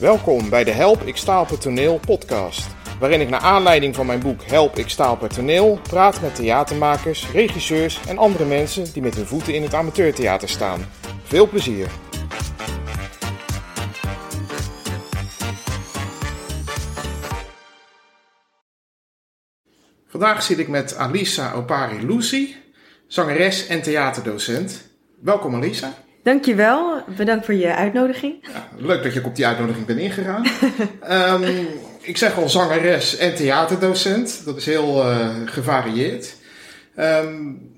Welkom bij de Help ik sta op het toneel podcast, waarin ik naar aanleiding van mijn boek Help ik sta op het toneel praat met theatermakers, regisseurs en andere mensen die met hun voeten in het amateurtheater staan. Veel plezier! Vandaag zit ik met Alisa Opari Lucy, zangeres en theaterdocent. Welkom Alisa. Dankjewel, bedankt voor je uitnodiging. Ja, leuk dat je op die uitnodiging bent ingegaan. um, ik zeg al zangeres en theaterdocent. Dat is heel uh, gevarieerd. Um,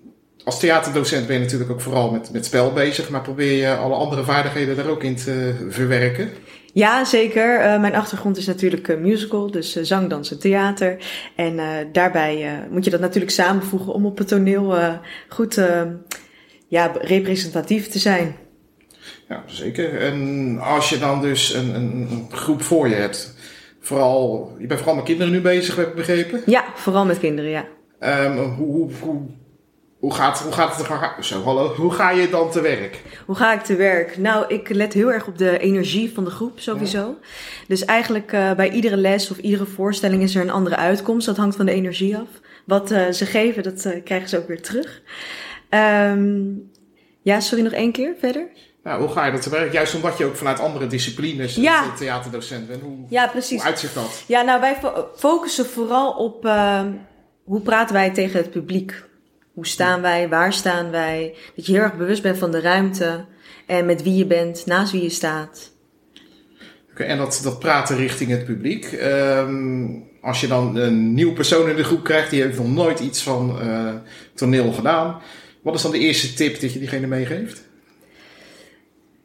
als theaterdocent ben je natuurlijk ook vooral met, met spel bezig, maar probeer je alle andere vaardigheden daar ook in te verwerken? Ja, zeker. Uh, mijn achtergrond is natuurlijk uh, musical, dus uh, zang, dans en theater. En daarbij moet je dat natuurlijk samenvoegen om op het toneel goed ja, representatief te zijn. Ja, zeker. En als je dan dus een, een, groep voor je hebt, vooral, je bent vooral met kinderen nu bezig, heb ik begrepen? Ja, vooral met kinderen, ja. Um, hoe, hoe, hoe, gaat, hoe gaat het? Zo, hallo. Hoe ga je dan te werk? Hoe ga ik te werk? Nou, ik let heel erg op de energie van de groep sowieso. Dus eigenlijk uh, bij iedere les of iedere voorstelling is er een andere uitkomst. Dat hangt van de energie af. Wat uh, ze geven, dat uh, krijgen ze ook weer terug. Um, ja, sorry, nog één keer verder. Nou, hoe ga je dat te werk? Juist omdat je ook vanuit andere disciplines ja. theaterdocent bent. Hoe, ja, precies. hoe uitzicht dat? Ja, nou, wij focussen vooral op uh, hoe praten wij tegen het publiek. Hoe staan wij? Waar staan wij? Dat je heel erg bewust bent van de ruimte. En met wie je bent, naast wie je staat. Okay, en dat, dat praten richting het publiek. Um, als je dan een nieuwe persoon in de groep krijgt, die heeft nog nooit iets van uh, toneel gedaan. Wat is dan de eerste tip dat je diegene meegeeft?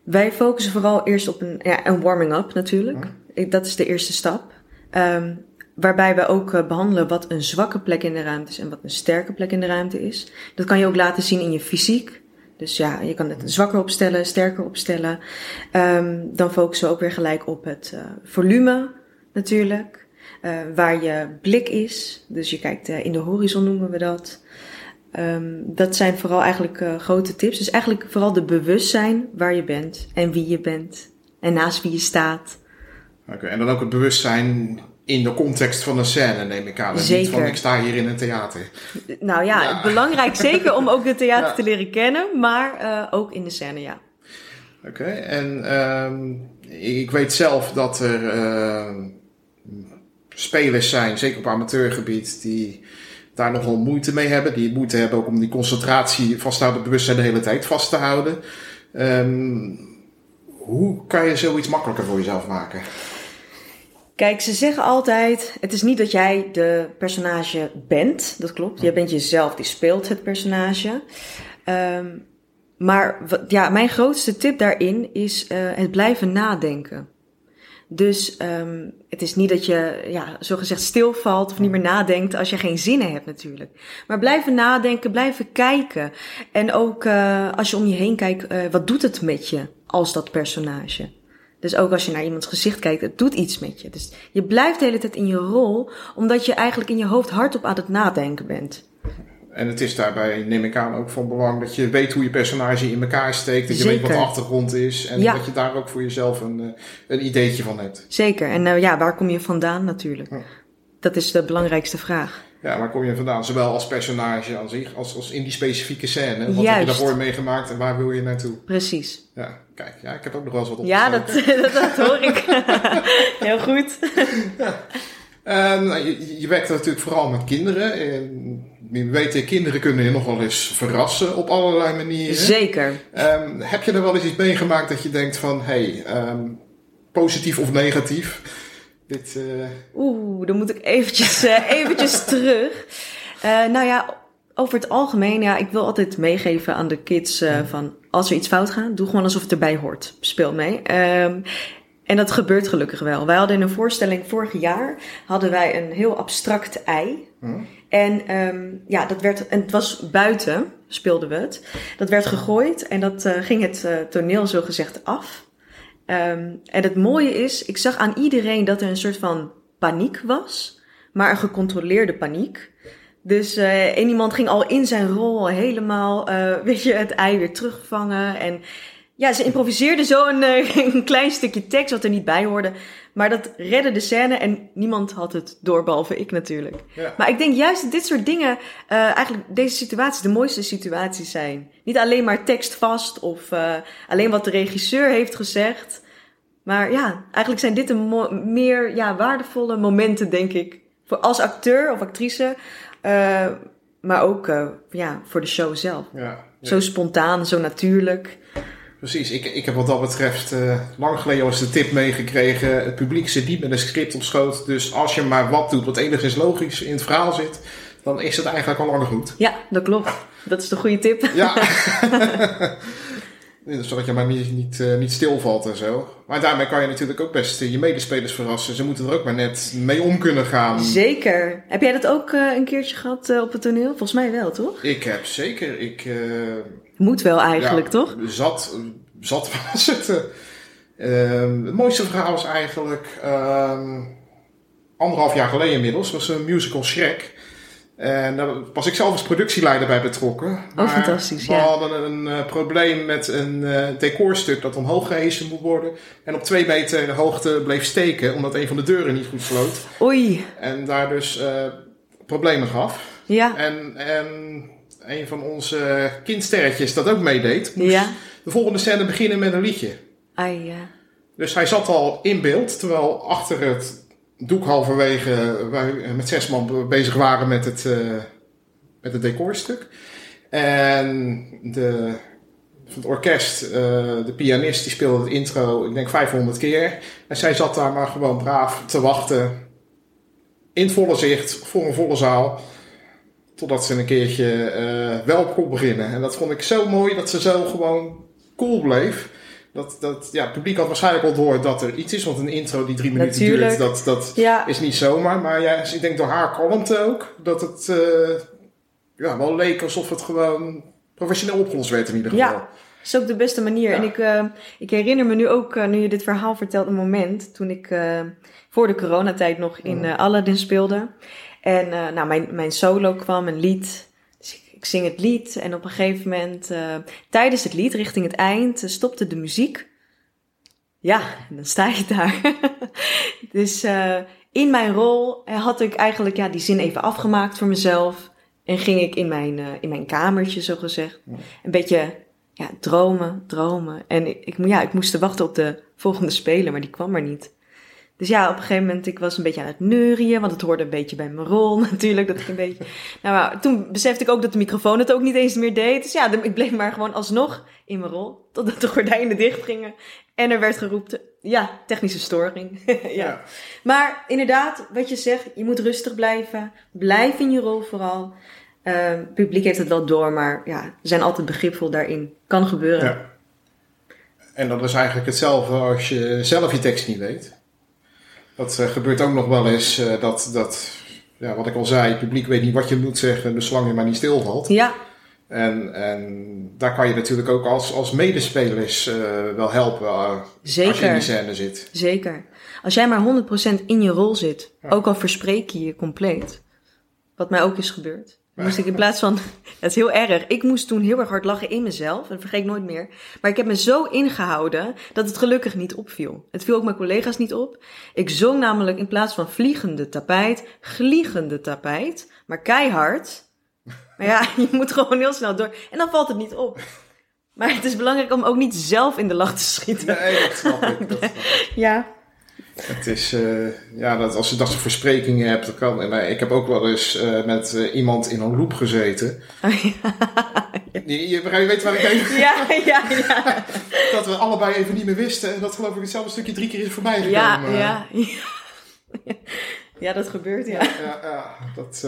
Wij focussen vooral eerst op een, ja, een warming-up natuurlijk. Dat is de eerste stap. Um, waarbij we ook uh, behandelen wat een zwakke plek in de ruimte is en wat een sterke plek in de ruimte is. Dat kan je ook laten zien in je fysiek. Dus ja, je kan het zwakker opstellen, sterker opstellen. Um, dan focussen we ook weer gelijk op het uh, volume natuurlijk. Uh, waar je blik is. Dus je kijkt in de horizon noemen we dat. Um, dat zijn vooral eigenlijk grote tips. Dus eigenlijk vooral de bewustzijn waar je bent en wie je bent en naast wie je staat. Oké, en dan ook het bewustzijn in de context van een scène, neem ik aan. Zeker. Niet van ik sta hier in een theater. Nou ja, ja. belangrijk zeker om ook het theater ja. te leren kennen, maar uh, ook in de scène, ja. Oké, okay, en um, ik weet zelf dat er uh, spelers zijn, zeker op amateurgebied, die daar nogal moeite mee hebben. Die moeite hebben ook om die concentratie vasthouden, bewustzijn de hele tijd vast te houden. Um, hoe kan je zoiets makkelijker voor jezelf maken? Kijk, ze zeggen altijd: het is niet dat jij de personage bent. Dat klopt. Jij bent jezelf, die speelt het personage. Um, maar ja, mijn grootste tip daarin is uh, het blijven nadenken. Dus um, het is niet dat je, ja, zogezegd stilvalt of niet meer nadenkt als je geen zinnen hebt natuurlijk. Maar blijven nadenken, blijven kijken. En ook uh, als je om je heen kijkt, uh, wat doet het met je als dat personage? Dus ook als je naar iemands gezicht kijkt, het doet iets met je. Dus je blijft de hele tijd in je rol, omdat je eigenlijk in je hoofd hardop aan het nadenken bent. En het is daarbij, neem ik aan, ook van belang dat je weet hoe je personage in elkaar steekt. Dat je Zeker. weet wat de achtergrond is. En ja. dat je daar ook voor jezelf een, eh, een ideetje van hebt. Zeker. En uh, ja, waar kom je vandaan natuurlijk? Ja. Dat is de belangrijkste vraag. Ja, waar kom je vandaan? Zowel als personage aan zich, als, als in die specifieke scène. Wat Juist. heb je daarvoor meegemaakt en waar wil je naartoe? Precies. Ja, kijk, ja, ik heb ook nog wel eens wat op. Ja, dat, dat, dat hoor ik. Heel goed. ja. Um, je, je werkt natuurlijk vooral met kinderen. En we weten, kinderen kunnen je nog wel eens verrassen op allerlei manieren. Zeker. Um, heb je er wel eens iets meegemaakt dat je denkt van, hé, hey, um, positief of negatief? Dit, uh... Oeh, dan moet ik eventjes, uh, eventjes terug. Uh, nou ja, over het algemeen, ja, ik wil altijd meegeven aan de kids van, als er iets fout gaat, doe gewoon alsof het erbij hoort. Speel mee. Um, en dat gebeurt gelukkig wel. Wij hadden in een voorstelling vorig jaar hadden wij een heel abstract ei. Hmm. En um, ja, dat werd, en het was buiten, speelden we het. Dat werd gegooid en dat uh, ging het uh, toneel zo gezegd af. Ehm, en het mooie is, ik zag aan iedereen dat er een soort van paniek was, maar een gecontroleerde paniek. Dus uh, één iemand ging al in zijn rol helemaal, uh, weet je, het ei weer terugvangen. En ja, ze improviseerde zo een, uh, een klein stukje tekst wat er niet bij hoorde. Maar dat redde de scène en niemand had het door, behalve ik natuurlijk. Ja. Maar ik denk juist dat dit soort dingen, uh, eigenlijk deze situaties de mooiste situaties zijn. Niet alleen maar tekst vast of uh, alleen wat de regisseur heeft gezegd. Maar ja, eigenlijk zijn dit de meer ja, waardevolle momenten, denk ik. Voor als acteur of actrice. Uh, maar ook ja, voor de show zelf. Ja, ja. Zo spontaan, zo natuurlijk. Precies, ik, ik heb wat dat betreft uh, lang geleden al eens de tip meegekregen. Het publiek zit niet met een script op schoot. Dus als je maar wat doet wat enigszins logisch in het verhaal zit, dan is het eigenlijk al lang goed. Ja, dat klopt. Dat is de goede tip. Ja. Zodat je maar niet, niet, uh, niet stilvalt en zo. Maar daarmee kan je natuurlijk ook best je medespelers verrassen. Ze moeten er ook maar net mee om kunnen gaan. Zeker. Heb jij dat ook uh, een keertje gehad uh, op het toneel? Volgens mij wel, toch? Ik heb zeker. Ik, Moet wel eigenlijk, ja, toch? Zat, zat was het. Uh, het mooiste verhaal was eigenlijk uh, anderhalf jaar geleden inmiddels. was een musical Shrek. En daar was ik zelf als productieleider bij betrokken. Maar oh, fantastisch, we ja. hadden een uh, probleem met een uh, decorstuk dat omhoog gehezen moet worden. En op twee meter hoogte bleef steken, omdat een van de deuren niet goed sloot. Oei. En daar dus uh, problemen gaf. Ja. En, en een van onze kindsterretjes dat ook meedeed, moest Ja. de volgende scène beginnen met een liedje. Ai, ja. Dus hij zat al in beeld, terwijl achter het doek halverwege wij met zes man bezig waren met het, uh, met het decorstuk. En de, van het orkest, uh, de pianist, die speelde het intro, ik denk 500 keer. En zij zat daar maar gewoon braaf te wachten. In volle zicht, voor een volle zaal. Totdat ze een keertje uh, wel kon beginnen. En dat vond ik zo mooi dat ze zo gewoon cool bleef. Dat, dat, ja, het publiek had waarschijnlijk al door dat er iets is. Want een intro die drie minuten Natuurlijk. duurt, dat, dat Ja. is niet zomaar. Maar ja, ik denk door haar kalmte ook. Dat het uh, ja, wel leek alsof het gewoon professioneel opgelost werd in ieder geval. Ja. Dat is ook de beste manier. Ja. En ik, uh, ik herinner me nu ook, uh, nu je dit verhaal vertelt, een moment toen ik voor de coronatijd nog in uh, Aladdin speelde. En nou, mijn, mijn solo kwam, een lied. Ik, zing het lied en op een gegeven moment, uh, tijdens het lied, richting het eind, uh, stopte de muziek. Ja, en dan sta je daar. dus uh, in mijn rol had ik eigenlijk ja, die zin even afgemaakt voor mezelf. En ging ik in mijn, uh, in mijn kamertje, zo gezegd, een beetje ja, dromen, dromen. En ik, ik, ja, ik moest wachten op de volgende speler, maar die kwam er niet. Dus ja, op een gegeven moment, ik was een beetje aan het neurien, want het hoorde een beetje bij mijn rol natuurlijk, dat ik een beetje... Nou, maar toen besefte ik ook dat de microfoon het ook niet eens meer deed. Dus ja, ik bleef maar gewoon alsnog in mijn rol, totdat de gordijnen dicht gingen. En er werd geroepen, ja, technische storing. ja. Ja. Maar inderdaad, wat je zegt, je moet rustig blijven. Blijf in je rol vooral. Uh, het publiek heeft het wel door, maar ja, zijn altijd begripvol daarin. Kan gebeuren. Ja. En dat is eigenlijk hetzelfde als je zelf je tekst niet weet. Dat uh, gebeurt ook nog wel eens uh, dat, dat ja, wat ik al zei, het publiek weet niet wat je moet zeggen, dus zolang je maar niet stilvalt. Ja, En, en daar kan je natuurlijk ook als, als medespelers uh, wel helpen als je in zeker. die scène zit. Zeker. Als jij maar 100% in je rol zit, Ja. ook al verspreek je je compleet. Wat mij ook is gebeurd. Moest ik in plaats van, dat is heel erg. Ik moest toen heel erg hard lachen in mezelf. Dat vergeet ik nooit meer. Maar ik heb me zo ingehouden dat het gelukkig niet opviel. Het viel ook mijn collega's niet op. Ik zong namelijk in plaats van vliegende tapijt, gliegende tapijt. Maar keihard. Maar ja, je moet gewoon heel snel door. En dan valt het niet op. Maar het is belangrijk om ook niet zelf in de lach te schieten. Nee, dat snap ik. Dat snap ik. Ja. Het is, uh, ja, dat als je dat soort versprekingen hebt, dan kan. En, ik heb ook wel eens uh, met iemand in een loop gezeten. Oh, ja. Je, je, je weet waar ik heen Ja, ja, ja. Dat we allebei even niet meer wisten. En dat geloof ik hetzelfde stukje drie keer is voorbij gekomen. Ja, ja, ja. Ja, dat gebeurt, ja. Ja, ja dat,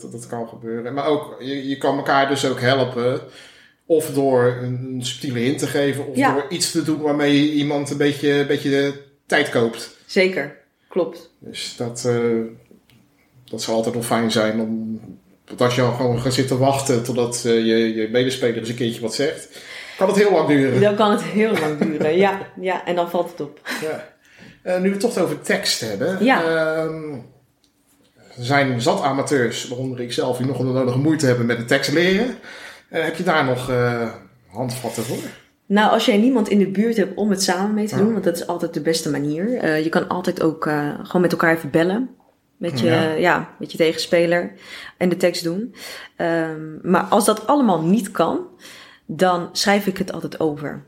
dat, dat kan gebeuren. Maar ook, je, je kan elkaar dus ook helpen. Of door een subtiele hint te geven. Of door iets te doen waarmee je iemand een beetje, een beetje de tijd koopt. Zeker, klopt. Dus dat, uh, dat zal altijd nog fijn zijn om... Want als je al gewoon gaat zitten wachten totdat uh, je, je medespeler eens een keertje wat zegt. kan het heel lang duren. Dan kan het heel lang duren, ja. ja en dan valt het op. Ja. Uh, nu we het toch over tekst hebben. Ja. Ehm, er zijn zat amateurs, waaronder ik zelf, die nog de nodige moeite hebben met de tekst leren. Heb je daar nog handvatten voor? Nou, als jij niemand in de buurt hebt om het samen mee te doen, want dat is altijd de beste manier. je kan altijd ook gewoon met elkaar even bellen. Met je, ja. ja. met je tegenspeler en de tekst doen. Um, maar als dat allemaal niet kan, dan schrijf ik het altijd over.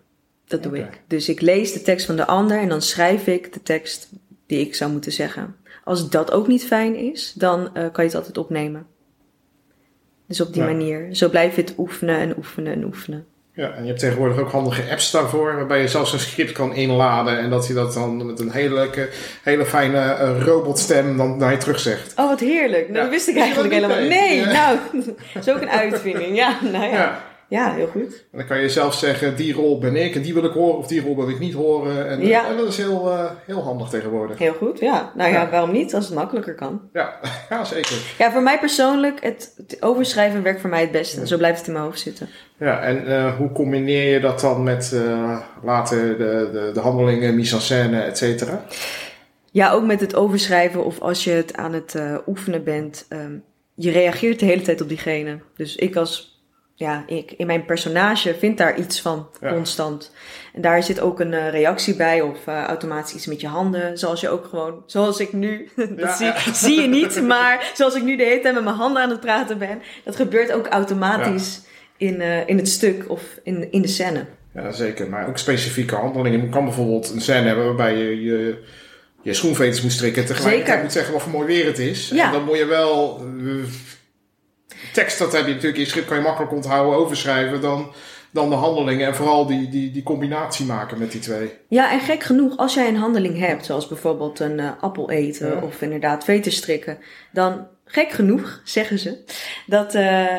Dat doe okay. ik. Dus ik lees de tekst van de ander en dan schrijf ik de tekst die ik zou moeten zeggen. Als dat ook niet fijn is, dan uh, kan je het altijd opnemen. Dus op die ja. manier. Zo blijf je het oefenen en oefenen en oefenen. Ja, en je hebt tegenwoordig ook handige apps daarvoor, waarbij je zelfs een script kan inladen en dat je dat dan met een hele, hele fijne uh, robotstem dan naar je terug zegt. Oh, wat heerlijk. Nou, ja. Dat wist ik eigenlijk helemaal. Nee, ja. nou, dat is ook een uitvinding. Ja, nou ja. ja. Ja, heel goed. En dan kan je zelf zeggen, die rol ben ik en die wil ik horen of die rol wil ik niet horen. En, ja. en dat is heel, uh, heel handig tegenwoordig. Heel goed, ja. Nou ja, ja, waarom niet als het makkelijker kan? Ja, ja zeker. Ja, voor mij persoonlijk, het, het overschrijven werkt voor mij het beste. Ja. Zo blijft het in mijn hoofd zitten. Ja, en uh, hoe combineer je dat dan met uh, later de, de, de handelingen, mise en scène, et cetera? Ja, ook met het overschrijven of als je het aan het oefenen bent. Um, je reageert de hele tijd op diegene. Dus ik als ja, ik in mijn personage vind daar iets van ja. constant. En daar zit ook een uh, reactie bij of uh, automatisch iets met je handen. Zoals je ook gewoon, zoals ik nu, dat ja, zie, ja. zie, je niet, maar zoals ik nu de hele tijd met mijn handen aan het praten ben. Dat gebeurt ook automatisch in, uh, in het stuk of in, in de scène. Ja, zeker. Maar ook specifieke handelingen. Je kan bijvoorbeeld een scène hebben waarbij je je, je schoenveters moet strikken. En tegelijkertijd moet zeggen wat voor mooi weer het is. En dan moet je wel tekst, dat heb je natuurlijk in schrift, kan je makkelijk onthouden, overschrijven dan, dan de handelingen. En vooral die, die, die combinatie maken met die twee. Ja, en gek genoeg, als jij een handeling hebt, zoals bijvoorbeeld een uh, appel eten ja. of inderdaad veters strikken, dan gek genoeg zeggen ze dat, uh,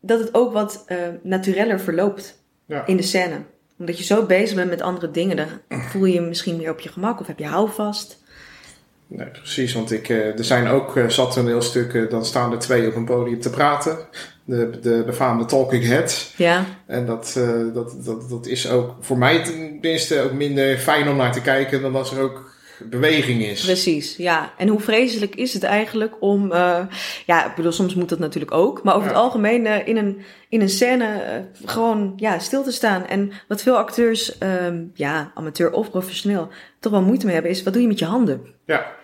dat het ook wat uh, natureller verloopt ja. in de scène. Omdat je zo bezig bent met andere dingen, dan voel je je misschien meer op je gemak of heb je houvast. Nee, precies, want ik, uh, er zijn ook uh, zat toneelstukken, dan staan er twee op een podium te praten. De, de befaamde talking head. Ja. En dat, uh, dat, dat, dat is ook voor mij tenminste ook minder fijn om naar te kijken dan als er ook beweging is. Precies, ja. En hoe vreselijk is het eigenlijk om, ja, ik bedoel, soms moet dat natuurlijk ook, maar over ja. het algemeen in, een, in een scène gewoon ja, stil te staan. En wat veel acteurs, um, ja, amateur of professioneel, toch wel moeite mee hebben, is wat doe je met je handen? Ja.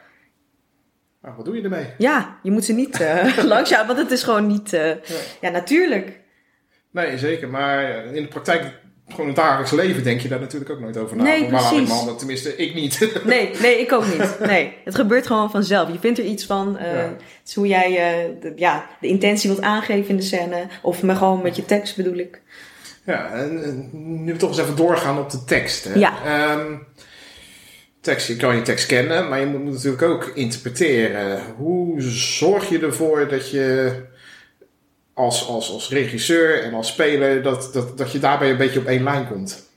Nou, wat doe je ermee? Ja, je moet ze niet langs jou, want het is gewoon niet ja. ja. natuurlijk. Nee, zeker. Maar in de praktijk, gewoon het dagelijks leven, denk je daar natuurlijk ook nooit over na. Nee, precies. Man, tenminste, ik niet. nee, nee, ik ook niet. Nee, het gebeurt gewoon vanzelf. Je vindt er iets van. Uh, ja. Het is hoe jij de, ja, de intentie wilt aangeven in de scène. Of maar gewoon met je tekst bedoel ik. Ja, en, en nu we toch eens even doorgaan op de tekst. Hè. Ja. Um, tekst, je kan je tekst kennen, maar je moet, moet natuurlijk ook interpreteren. Hoe zorg je ervoor dat je als, als, als regisseur en als speler, dat, dat, dat je daarbij een beetje op één lijn komt?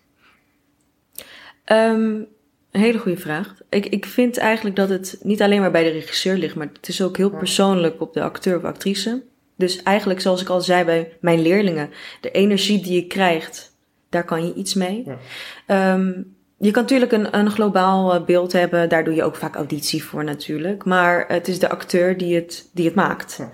Um, een hele goede vraag. Ik, ik vind eigenlijk dat het niet alleen maar bij de regisseur ligt, maar het is ook heel persoonlijk op de acteur of actrice. Dus eigenlijk, zoals ik al zei bij mijn leerlingen, de energie die je krijgt, daar kan je iets mee. Ja. Um, je kan natuurlijk een, een globaal beeld hebben, daar doe je ook vaak auditie voor natuurlijk. Maar het is de acteur die het, die het maakt. Ja.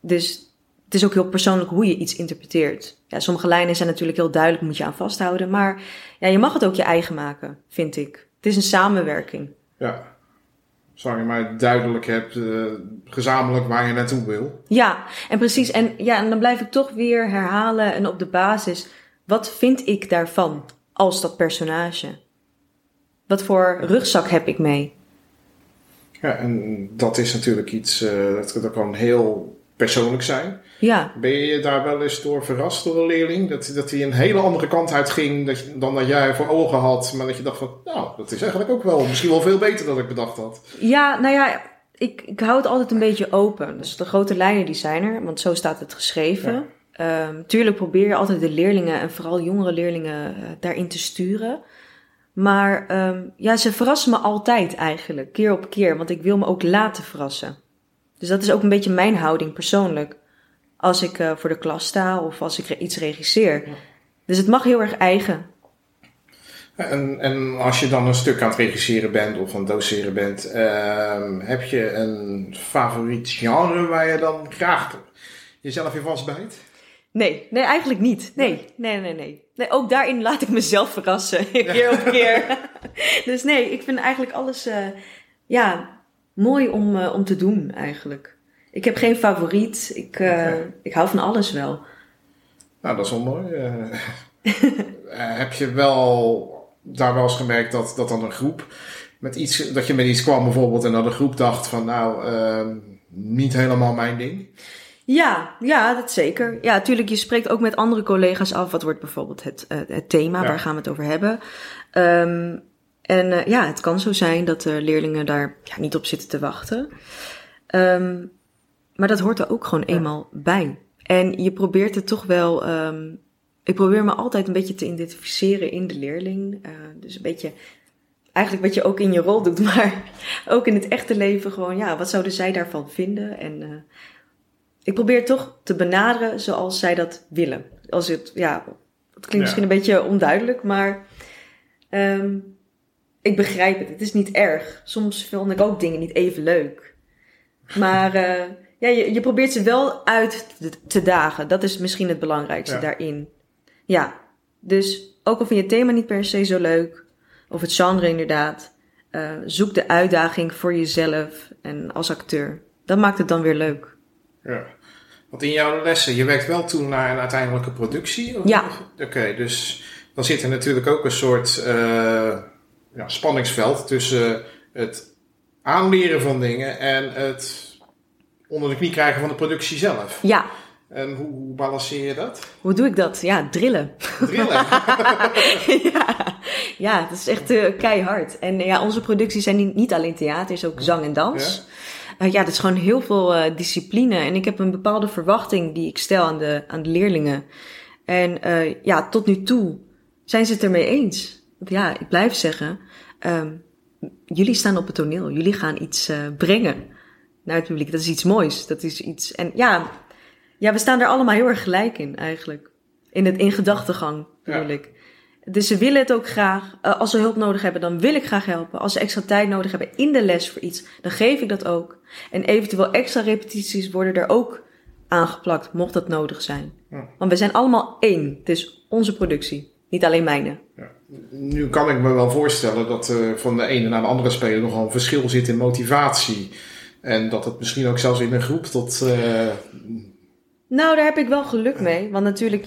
Dus het is ook heel persoonlijk hoe je iets interpreteert. Ja, sommige lijnen zijn natuurlijk heel duidelijk, moet je aan vasthouden. Maar ja, je mag het ook je eigen maken, vind ik. Het is een samenwerking. Ja, zolang je maar duidelijk hebt, uh, gezamenlijk waar je naartoe wil. Ja, en precies. En, ja, en dan blijf ik toch weer herhalen en op de basis, wat vind ik daarvan als dat personage? Wat voor rugzak heb ik mee? Ja, en dat is natuurlijk iets, uh, dat, dat kan heel persoonlijk zijn. Ja. Ben je daar wel eens door verrast door een leerling? Dat, dat hij een hele andere kant uit ging dat dan dat jij voor ogen had. Maar dat je dacht van, nou, dat is eigenlijk ook wel misschien wel veel beter dan ik bedacht had. Ja, nou ja, ik, ik hou het altijd een beetje open. Dus de grote lijnen die zijn er, want zo staat het geschreven. Ja. Um, tuurlijk probeer je altijd de leerlingen en vooral jongere leerlingen uh, daarin te sturen. Maar um, ja, ze verrassen me altijd eigenlijk, keer op keer, want ik wil me ook laten verrassen. Dus dat is ook een beetje mijn houding persoonlijk. Als ik uh, voor de klas sta of als ik iets regisseer. Ja. Dus het mag heel erg eigen. En, en als je dan een stuk aan het regisseren bent of aan het doseren bent, ehm, heb je een favoriet genre waar je dan graag jezelf in vastbijt? Nee, nee, eigenlijk niet. Nee, nee, nee, nee. nee ook daarin laat ik mezelf verrassen, keer op keer. dus nee, ik vind eigenlijk alles eh, ja, mooi om, eh, om te doen, eigenlijk. Ik heb geen favoriet. Ik, uh, ik hou van alles wel. Nou, dat is wel mooi. heb je wel daar wel eens gemerkt dat, dat dan een groep met iets, dat je met iets kwam bijvoorbeeld en dat een groep dacht van nou, uh, niet helemaal mijn ding? Ja, ja, dat zeker. Ja, natuurlijk, je spreekt ook met andere collega's af. Wat wordt bijvoorbeeld het, het thema, waar gaan we het over hebben? Um, en uh, ja, het kan zo zijn dat de leerlingen daar ja, niet op zitten te wachten. Um, maar dat hoort er ook gewoon eenmaal bij. En je probeert het toch wel um, ik probeer me altijd een beetje te identificeren in de leerling. Uh, dus een beetje eigenlijk wat je ook in je rol doet, maar ook in het echte leven gewoon, ja, wat zouden zij daarvan vinden? En uh, ik probeer toch te benaderen zoals zij dat willen. Als het, ja, het klinkt misschien een beetje onduidelijk, maar um, ik begrijp het. Het is niet erg. Soms vind ik ook dingen niet even leuk. Maar uh, ja, je, je probeert ze wel uit te dagen. Dat is misschien het belangrijkste ja. daarin. Ja, dus ook al vind je het thema niet per se zo leuk, of het genre inderdaad, uh, zoek de uitdaging voor jezelf en als acteur. Dat maakt het dan weer leuk. Ja. Want in jouw lessen, je werkt wel toe naar een uiteindelijke productie? Of? Ja. Oké, dus dan zit er natuurlijk ook een soort uh, ja, spanningsveld tussen het aanleren van dingen en het onder de knie krijgen van de productie zelf. Ja, en hoe, hoe, balanceer je dat? Hoe doe ik dat? Ja, drillen. Drillen? ja. ja, dat is echt uh, keihard. En ja, onze producties zijn niet, niet alleen theater, is ook zang en dans. Ja, uh, ja dat is gewoon heel veel uh, discipline. En ik heb een bepaalde verwachting die ik stel aan de, aan de leerlingen. En ja, tot nu toe zijn ze het ermee eens. Ja, ik blijf zeggen, um, jullie staan op het toneel. Jullie gaan iets brengen naar het publiek. Dat is iets moois. Dat is iets. En ja, ja, we staan er allemaal heel erg gelijk in eigenlijk. In, het, in gedachtegang bedoel ja. ik. Dus ze willen het ook graag. Uh, als ze hulp nodig hebben, dan wil ik graag helpen. Als ze extra tijd nodig hebben in de les voor iets, dan geef ik dat ook. En eventueel extra repetities worden er ook aangeplakt, mocht dat nodig zijn. Ja. Want we zijn allemaal één. Het is onze productie, niet alleen mijne. Ja. Nu kan ik me wel voorstellen dat uh, van de ene naar de andere speler nogal een verschil zit in motivatie. En dat het misschien ook zelfs in een groep tot uh, nou, daar heb ik wel geluk mee. Want natuurlijk,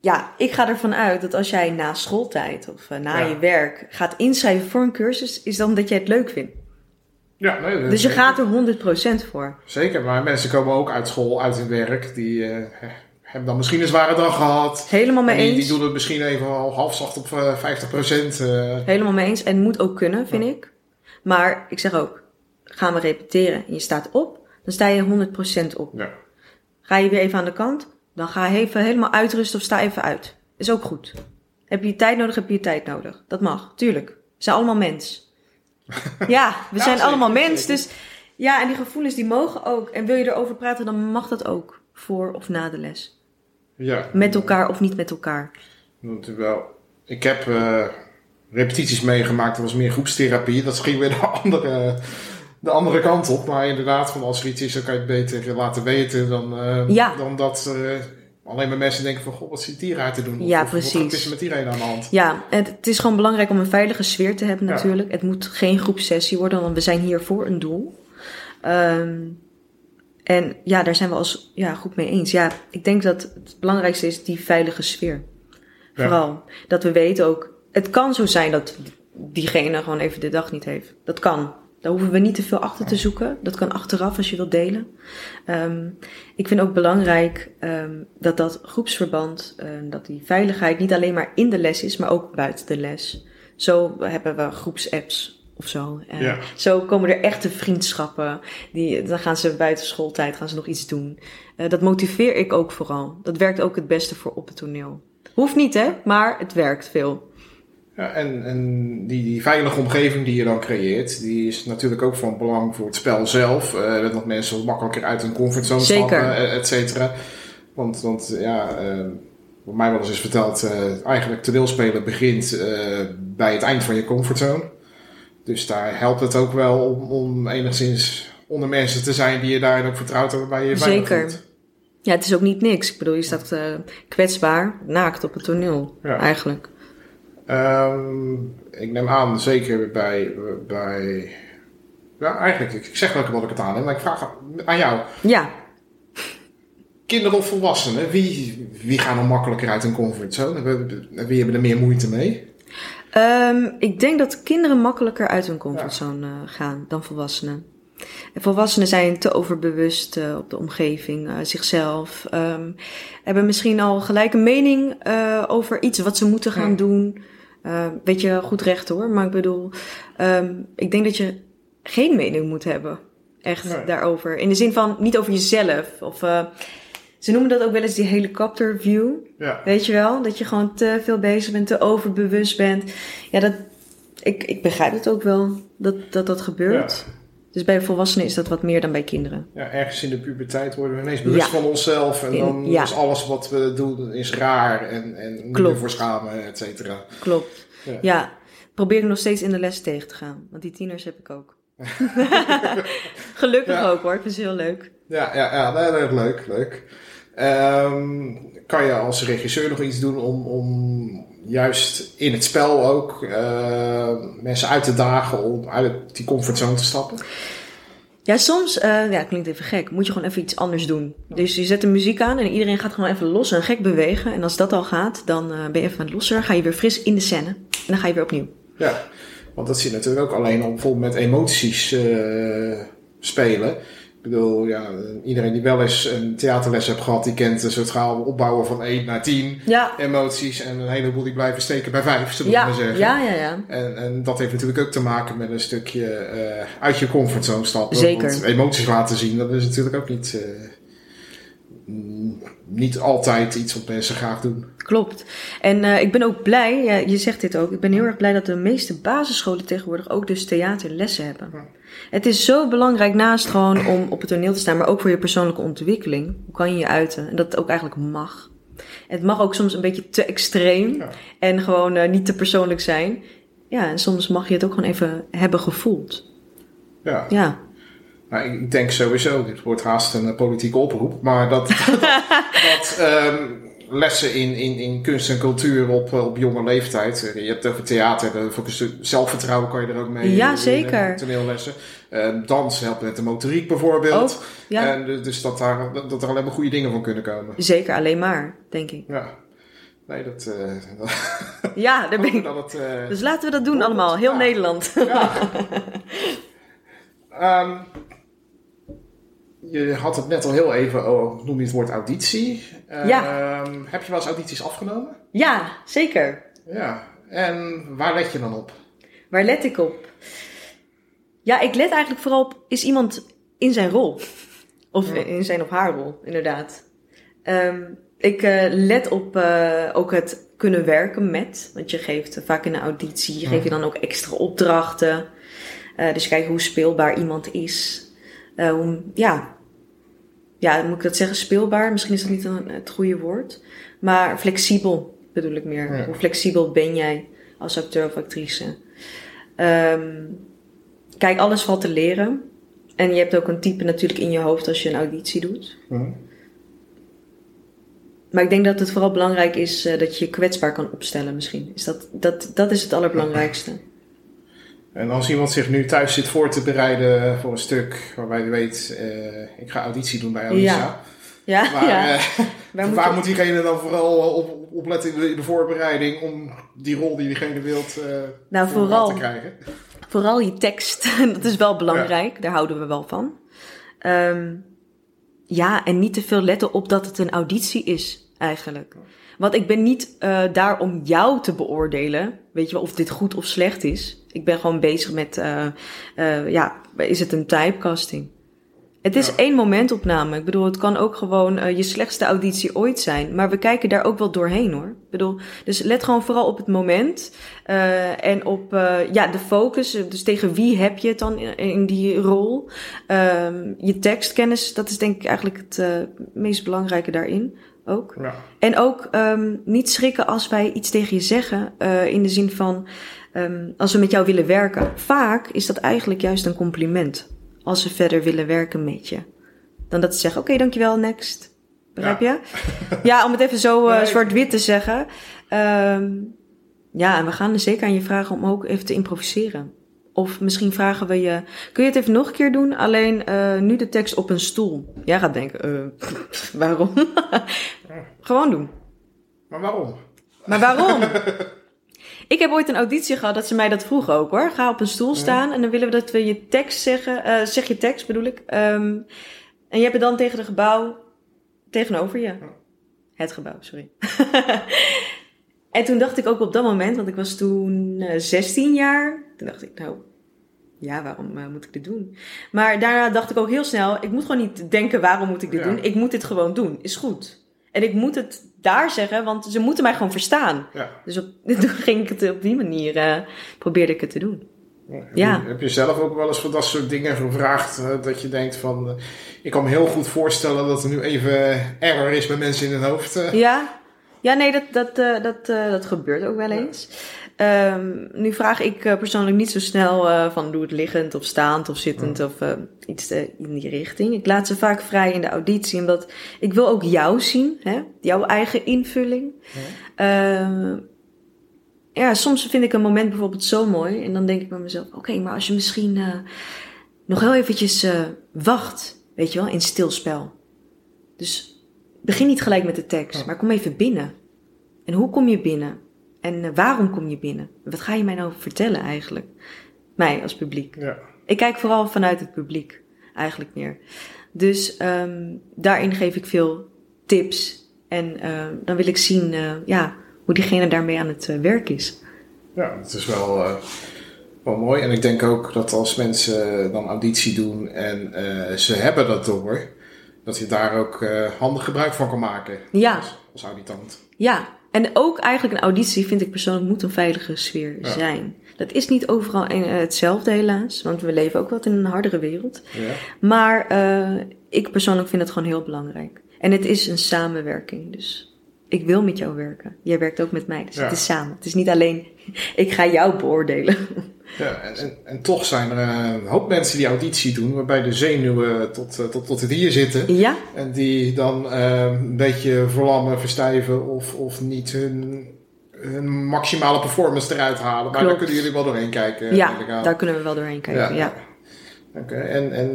ja, ik ga ervan uit dat als jij na schooltijd of uh, na ja. je werk gaat inschrijven voor een cursus, is dan dat jij het leuk vindt. Ja, nee, dus je gaat er 100% voor. Zeker, maar mensen komen ook uit school, uit hun werk. Die uh, hebben dan misschien een zware dag gehad. Helemaal mee die, eens. Die doen het misschien even al halfzacht op uh, 50%. Uh. Helemaal mee eens. En moet ook kunnen, vind ja. ik. Maar ik zeg ook, gaan we repeteren en je staat op, dan sta je 100% op. Ja. Ga je weer even aan de kant, dan ga je even helemaal uitrusten of sta even uit. Is ook goed. Heb je tijd nodig, heb je tijd nodig. Dat mag, tuurlijk. We zijn allemaal mens. ja, we ja, zijn zeker, allemaal mens. Zeker. Dus ja, en die gevoelens die mogen ook. En wil je erover praten, dan mag dat ook. Voor of na de les. Ja. Met elkaar of niet met elkaar. Wel, ik heb uh, repetities meegemaakt. Dat was meer groepstherapie. Dat ging weer de andere de andere kant op. Maar inderdaad, van als er iets is, dan kan je het beter laten weten dan, uh, ja. dan dat uh, alleen maar mensen denken van, goh, wat zit hier uit te doen? Ja, precies. Wat is er met iedereen aan de hand? Ja, het, het is gewoon belangrijk om een veilige sfeer te hebben natuurlijk. Ja. Het moet geen groepsessie worden, want we zijn hier voor een doel. Um, en ja, daar zijn we als ja, groep mee eens. Ja, ik denk dat het belangrijkste is die veilige sfeer. Ja. Vooral. Dat we weten ook, het kan zo zijn dat diegene gewoon even de dag niet heeft. Dat kan. Daar hoeven we niet te veel achter te zoeken. Dat kan achteraf als je wilt delen. Um, ik vind ook belangrijk um, dat dat groepsverband, uh, dat die veiligheid niet alleen maar in de les is, maar ook buiten de les. Zo hebben we groepsapps of zo. Uh, ja. Zo komen er echte vriendschappen. Die, dan gaan ze buiten schooltijd gaan ze nog iets doen. Uh, dat motiveer ik ook vooral. Dat werkt ook het beste voor op het toneel. Hoeft niet hè, maar het werkt veel. Ja, en, en die, die veilige omgeving die je dan creëert, die is natuurlijk ook van belang voor het spel zelf. Uh, dat mensen makkelijker uit hun comfortzone Zeker. stappen, et cetera. Want, want ja, uh, wat mij wel eens is verteld, uh, eigenlijk toneelspelen begint bij het eind van je comfortzone. Dus daar helpt het ook wel om, om enigszins onder mensen te zijn die je daarin ook vertrouwt en waarbij je Zeker. Voelt. Ja, het is ook niet niks. Ik bedoel, je staat uh, kwetsbaar, naakt op het toneel, ja. eigenlijk. Um, ik neem aan, zeker bij, bij ja, eigenlijk, ik zeg wel wat ik het aan heb, maar ik vraag aan jou. Ja. Kinderen of volwassenen, wie, wie gaan er makkelijker uit hun comfortzone? Wie hebben er meer moeite mee? Um, ik denk dat kinderen makkelijker uit hun comfortzone ja. gaan dan volwassenen. En volwassenen zijn te overbewust uh, op de omgeving, uh, zichzelf. Um, hebben misschien al gelijk een mening uh, over iets wat ze moeten gaan ja. doen. weet je, goed recht hoor. Maar ik bedoel, um, ik denk dat je geen mening moet hebben. Echt nee. daarover. In de zin van niet over jezelf. Of ze noemen dat ook wel eens die helikopter view. Ja. Weet je wel? Dat je gewoon te veel bezig bent, te overbewust bent. Ja, dat, ik, ik begrijp het ook wel dat dat, dat gebeurt. Ja. Dus bij volwassenen is dat wat meer dan bij kinderen. Ja, ergens in de puberteit worden we ineens bewust ja. van onszelf. En dan ja. is alles wat we doen is raar en, en meer voor schamen, et cetera. Klopt. Ja. ja. Probeer ik nog steeds in de les tegen te gaan. Want die tieners heb ik ook. Gelukkig ook hoor, ik vind het heel leuk. Ja, ja, ja nee, leuk, leuk. Um, kan je als regisseur nog iets doen om, om juist in het spel ook uh, mensen uit te dagen om uit die comfortzone te stappen? Ja, soms, uh, ja, klinkt even gek, moet je gewoon even iets anders doen. Dus je zet de muziek aan en iedereen gaat gewoon even los en gek bewegen. En als dat al gaat, dan uh, ben je even wat losser, ga je weer fris in de scène en dan ga je weer opnieuw. Ja, want dat zie je natuurlijk ook alleen al bijvoorbeeld met emoties uh, spelen. Ik bedoel, ja, iedereen die wel eens een theaterles heeft gehad, die kent een soort schaal opbouwen van 1 naar 10 ja. emoties. En een heleboel die blijven steken bij 5, zullen ja. maar zeggen. Ja, ja, ja. En, en dat heeft natuurlijk ook te maken met een stukje uh, uit je comfortzone stappen. Zeker. Want emoties laten zien, dat is natuurlijk ook niet, uh, niet altijd iets wat mensen graag doen. Klopt. En uh, ik ben ook blij, ja, je zegt dit ook, ik ben heel erg blij dat de meeste basisscholen tegenwoordig ook dus theaterlessen hebben. Het is zo belangrijk naast gewoon om op het toneel te staan, maar ook voor je persoonlijke ontwikkeling. Hoe kan je je uiten? En dat het ook eigenlijk mag. Het mag ook soms een beetje te extreem ja. en gewoon uh, niet te persoonlijk zijn. Ja, en soms mag je het ook gewoon even hebben gevoeld. Ja. Ja. Nou, ik denk sowieso, dit wordt haast een politieke oproep, maar dat, dat, dat um, lessen in, in, in kunst en cultuur op, op jonge leeftijd. Je hebt over theater, voor zelfvertrouwen kan je er ook mee. Ja, in, zeker. In toneellessen. Uh, dans helpt met de motoriek bijvoorbeeld. Ook, ja. En dus dat, daar, dat er alleen maar goede dingen van kunnen komen. Zeker, alleen maar, denk ik. Ja. Nee, dat... Uh, dat ja, daar ben ik... Het, dus laten we dat doen allemaal, heel ja. Nederland. Ja. um, je had het net al heel even, oh, noem je het woord auditie. Ja. Um, heb je wel eens audities afgenomen? Ja, zeker. Ja, en waar let je dan op? Waar let ik op? Ja, ik let eigenlijk vooral op, is iemand in zijn rol? Of ja. in zijn of haar rol, inderdaad. Um, ik uh, let op uh, ook het kunnen werken met. Want je geeft vaak in een auditie, geef je dan ook extra opdrachten. Uh, dus kijk hoe speelbaar iemand is. hoe, ja, ja, moet ik dat zeggen, speelbaar? Misschien is dat niet een, het goede woord. Maar flexibel bedoel ik meer. Ja. Hoe flexibel ben jij als acteur of actrice? Um, kijk, alles valt te leren. En je hebt ook een type natuurlijk in je hoofd als je een auditie doet. Ja. Maar ik denk dat het vooral belangrijk is uh, dat je je kwetsbaar kan opstellen misschien. Is dat, dat, dat is het allerbelangrijkste. En als iemand zich nu thuis zit voor te bereiden voor een stuk waarbij hij weet, uh, ik ga auditie doen bij Alisa. Ja. Ja, maar, ja. Uh, waar, moet, waar moet diegene dan vooral op, op letten in de, in de, voorbereiding om die rol die diegene wilt uh, nou, vooral, te krijgen? Vooral je tekst, dat is wel belangrijk, ja. daar houden we wel van. Um, ja, en niet te veel letten op dat het een auditie is, eigenlijk. Want ik ben niet uh, daar om jou te beoordelen, weet je wel, of dit goed of slecht is. Ik ben gewoon bezig met, uh, ja, is het een typecasting? Het is ja. één momentopname. Ik bedoel, het kan ook gewoon uh, je slechtste auditie ooit zijn. Maar we kijken daar ook wel doorheen hoor. Ik bedoel, dus let gewoon vooral op het moment. Uh, en op uh, ja, de focus. Dus tegen wie heb je het dan in, in die rol? Uh, je tekstkennis, dat is denk ik eigenlijk het meest belangrijke daarin. ook. Ja. En ook ehm, niet schrikken als wij iets tegen je zeggen. eh, in de zin van, ehm, als we met jou willen werken. Vaak is dat eigenlijk juist een compliment. Als ze verder willen werken met je. Dan dat ze zeggen, oké, dankjewel, next. Begrijp je? Ja, om het even zo eh, zwart-wit te zeggen. Ehm, ja, en we gaan er zeker aan je vragen om ook even te improviseren. Of misschien vragen we je, kun je het even nog een keer doen? Alleen eh, nu de tekst op een stoel. Jij gaat denken, eh, waarom? Gewoon doen. Maar waarom? Maar waarom? Ik heb ooit een auditie gehad dat ze mij dat vroegen ook hoor. Ga op een stoel staan en dan willen we dat we je tekst zeggen. eh, zeg je tekst bedoel ik. Ehm, en je hebt het dan tegen het gebouw tegenover je. Het gebouw, sorry. en toen dacht ik ook op dat moment, want ik was toen eh, 16 jaar. Toen dacht ik, nou, ja, waarom eh, moet ik dit doen? Maar daarna dacht ik ook heel snel, ik moet gewoon niet denken waarom moet ik dit Ja. doen. Ik moet dit gewoon doen, is goed. En ik moet het daar zeggen, want ze moeten mij gewoon verstaan. Ja. Dus op, toen ging ik het op die manier, eh, probeerde ik het te doen. Heb, Ja. je, heb je zelf ook wel eens voor dat soort dingen gevraagd? eh, dat je denkt van, eh, ik kan me heel goed voorstellen dat er nu even error is bij mensen in hun hoofd. Ja, ja nee, dat, dat, dat, dat gebeurt ook wel eens. Ehm, nu vraag ik eh, persoonlijk niet zo snel eh, van doe het liggend of staand of zittend of eh, iets in die richting. Ik laat ze vaak vrij in de auditie, omdat ik wil ook jou zien, hè? jouw eigen invulling. Ehm, ja, soms vind ik een moment bijvoorbeeld zo mooi en dan denk ik bij mezelf, oké, maar als je misschien nog heel eventjes wacht, weet je wel, in stilspel. Dus begin niet gelijk met de tekst, maar kom even binnen. En hoe kom je binnen? En eh, waarom kom je binnen? Wat ga je mij nou vertellen eigenlijk? Mij als publiek. Ja. Ik kijk vooral vanuit het publiek, eigenlijk meer. Dus ehm, daarin geef ik veel tips. En eh, dan wil ik zien eh, ja, hoe diegene daarmee aan het werk is. Ja, het is wel, wel mooi. En ik denk ook dat als mensen dan auditie doen en ze hebben dat door, dat je daar ook handig gebruik van kan maken. Ja. Als, als auditant. Ja, en ook eigenlijk een auditie vind ik persoonlijk moet een veilige sfeer Ja. zijn. Dat is niet overal eh, hetzelfde helaas, want we leven ook wat in een hardere wereld. Ja. Maar eh, ik persoonlijk vind het gewoon heel belangrijk. En het is een samenwerking, dus ik wil met jou werken. Jij werkt ook met mij, dus Ja. het is samen. Het is niet alleen, ik ga jou beoordelen. Ja, en, en, en toch zijn er eh, een hoop mensen die auditie doen, waarbij de zenuwen tot, eh, tot, tot het hier zitten. Ja, En die dan eh, een beetje verlammen, verstijven of, of niet hun, hun maximale performance eruit halen. Maar daar kunnen jullie wel doorheen kijken. ja daar kunnen we wel doorheen kijken. Ja, Oké, en, en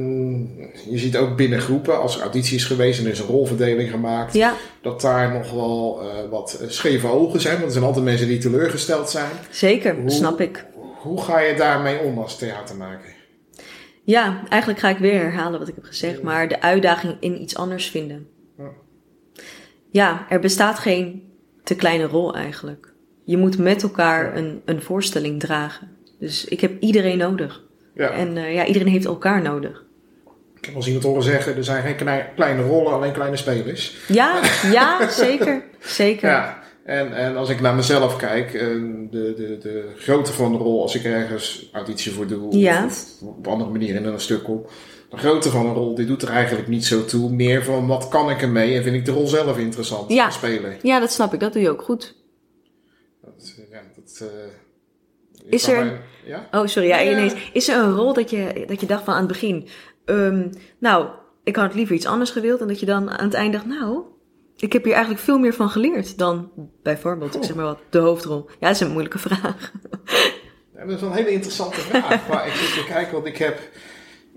je ziet ook binnen groepen, als er auditie is geweest en er is een rolverdeling gemaakt, ja. dat daar nog wel eh, wat scheve ogen zijn. Want er zijn altijd mensen die teleurgesteld zijn. zeker, Hoe- snap ik. Hoe ga je daarmee om als theatermaker? Ja, eigenlijk ga ik weer herhalen wat ik heb gezegd, maar de uitdaging in iets anders vinden. Ja. Ja, er bestaat geen te kleine rol eigenlijk. Je moet met elkaar een, een voorstelling dragen. Dus ik heb iedereen nodig. Ja, En eh, ja, iedereen heeft elkaar nodig. ik heb wel eens iemand horen zeggen, er zijn geen kleine, kleine rollen, alleen kleine spelers. Ja, ja, zeker. Zeker. Ja, en, en als ik naar mezelf kijk, eh, de, de, de grootte van de rol, als ik ergens auditie voor doe, Ja. of op andere manier in een stuk kom, de grootte van een rol, die doet er eigenlijk niet zo toe. Meer van wat kan ik ermee en vind ik de rol zelf interessant Ja. als speler. Ja, dat snap ik. Dat doe je ook goed. Dat, eh, ja, dat, Is er- mij- ja? Oh, sorry. Ja, Ja. ineens. Is er een rol dat je, dat je dacht van aan het begin... ehm, nou, ik had liever iets anders gewild. En dat je dan aan het eind dacht... Nou, ik heb hier eigenlijk veel meer van geleerd dan bijvoorbeeld, ik zeg maar wat, de hoofdrol. Ja, dat is een moeilijke vraag. Ja, dat is wel een hele interessante vraag. maar ik zit te kijken, want ik heb,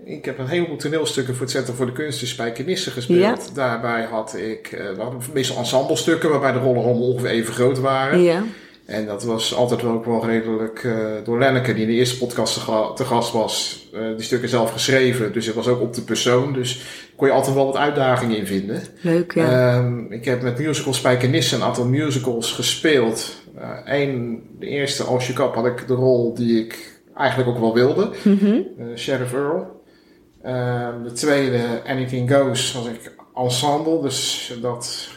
ik heb een heleboel toneelstukken voor het Centrum voor de Kunsten Spijkenisse gespeeld. Ja. Daarbij had ik uh, we hadden meestal ensemblestukken waarbij de rollen allemaal ongeveer even groot waren. Ja, En dat was altijd wel ook wel redelijk eh, door Lenneke, die in de eerste podcast te, ga- te gast was, eh, die stukken zelf geschreven. Dus het was ook op de persoon. Dus kon je altijd wel wat uitdagingen in vinden. leuk, ja. Ehm, ik heb met musical Spijkenisse een aantal musicals gespeeld. Eén, de eerste, Als je kap, had ik de rol die ik eigenlijk ook wel wilde. Eh, Sheriff Earl. Ehm, de tweede, Anything Goes, was ik ensemble. Dus dat...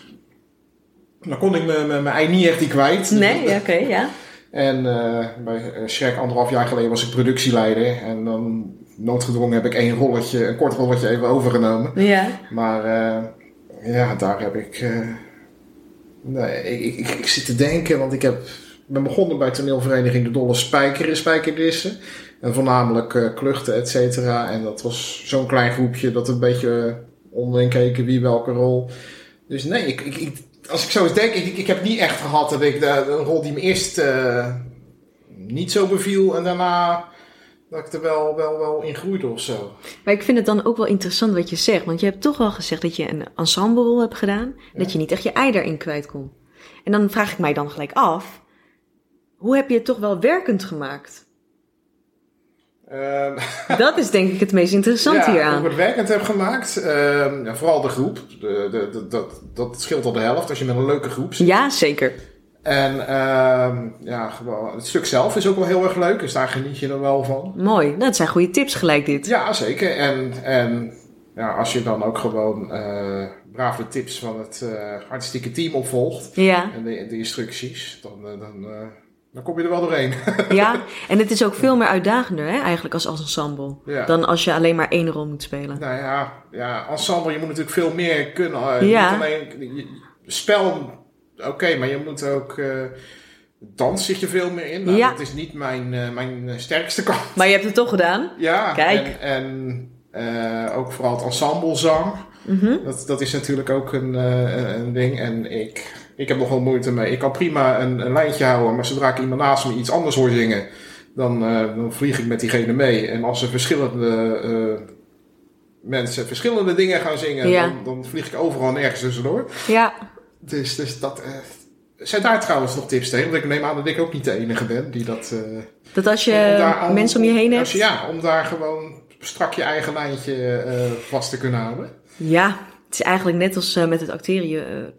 Dan kon ik mijn ei niet echt die kwijt. Nee, oké, ja. En eh, bij eh, Shrek anderhalf jaar geleden was ik productieleider. En dan noodgedwongen heb ik één rolletje, een kort rolletje even overgenomen. Ja, Maar eh, ja, daar heb ik eh, Nee, ik, ik, ik zit te denken, want ik heb, ben begonnen bij toneelvereniging De Dolle Spijker in Spijkerdissen. En voornamelijk uh, kluchten, et cetera. En dat was zo'n klein groepje dat een beetje onderin keken wie welke rol. Dus nee, ik, ik, als ik zo eens denk, ik, ik heb niet echt gehad dat ik de, een rol die me eerst uh, niet zo beviel en daarna dat ik er wel, wel, wel in groeide of zo. Maar ik vind het dan ook wel interessant wat je zegt. Want je hebt toch wel gezegd dat je een ensemblerol hebt gedaan. Dat je niet echt je ei daarin kwijt kon. En dan vraag ik mij dan gelijk af. Hoe heb je het toch wel werkend gemaakt? Um, dat is denk ik het meest interessante ja, hieraan. Hoe ik het werkend heb gemaakt. Ja, vooral de groep. De, de, de, dat, dat scheelt al de helft als je met een leuke groep zit. Ja, zeker. En uh, ja, het stuk zelf is ook wel heel erg leuk, dus daar geniet je er wel van. Mooi, dat zijn goede tips gelijk dit. Ja, zeker. En, en ja, als je dan ook gewoon uh, brave tips van het uh, artistieke team opvolgt ja. en de, de instructies, dan, uh, dan, dan kom je er wel doorheen. ja, en het is ook veel meer uitdagender hè, eigenlijk als, als ensemble, ja. dan als je alleen maar één rol moet spelen. Nou ja, ja ensemble, je moet natuurlijk veel meer kunnen. Ja. Niet alleen je, spel oké, okay, maar je moet ook. Uh, dans zit je veel meer in. Nou, ja. Dat is niet mijn, uh, mijn sterkste kant. Maar je hebt het toch gedaan? Ja, Kijk. en, en uh, ook vooral het ensemblezang. Mm -hmm. dat, dat is natuurlijk ook een, een ding. En ik, ik heb nog wel moeite mee. Ik kan prima een, een lijntje houden, maar zodra ik iemand naast me iets anders hoor zingen, dan, dan vlieg ik met diegene mee. En als er verschillende mensen verschillende dingen gaan zingen, ja. dan, dan vlieg ik overal nergens tussendoor. Ja. Dus, dus dat. Uh, zijn daar trouwens nog tips tegen? Want ik neem aan dat ik ook niet de enige ben die dat. Dat als je daar, mensen om je heen hebt. Je, ja, om daar gewoon strak je eigen lijntje vast te kunnen houden. Ja, het is eigenlijk net als met het acteren.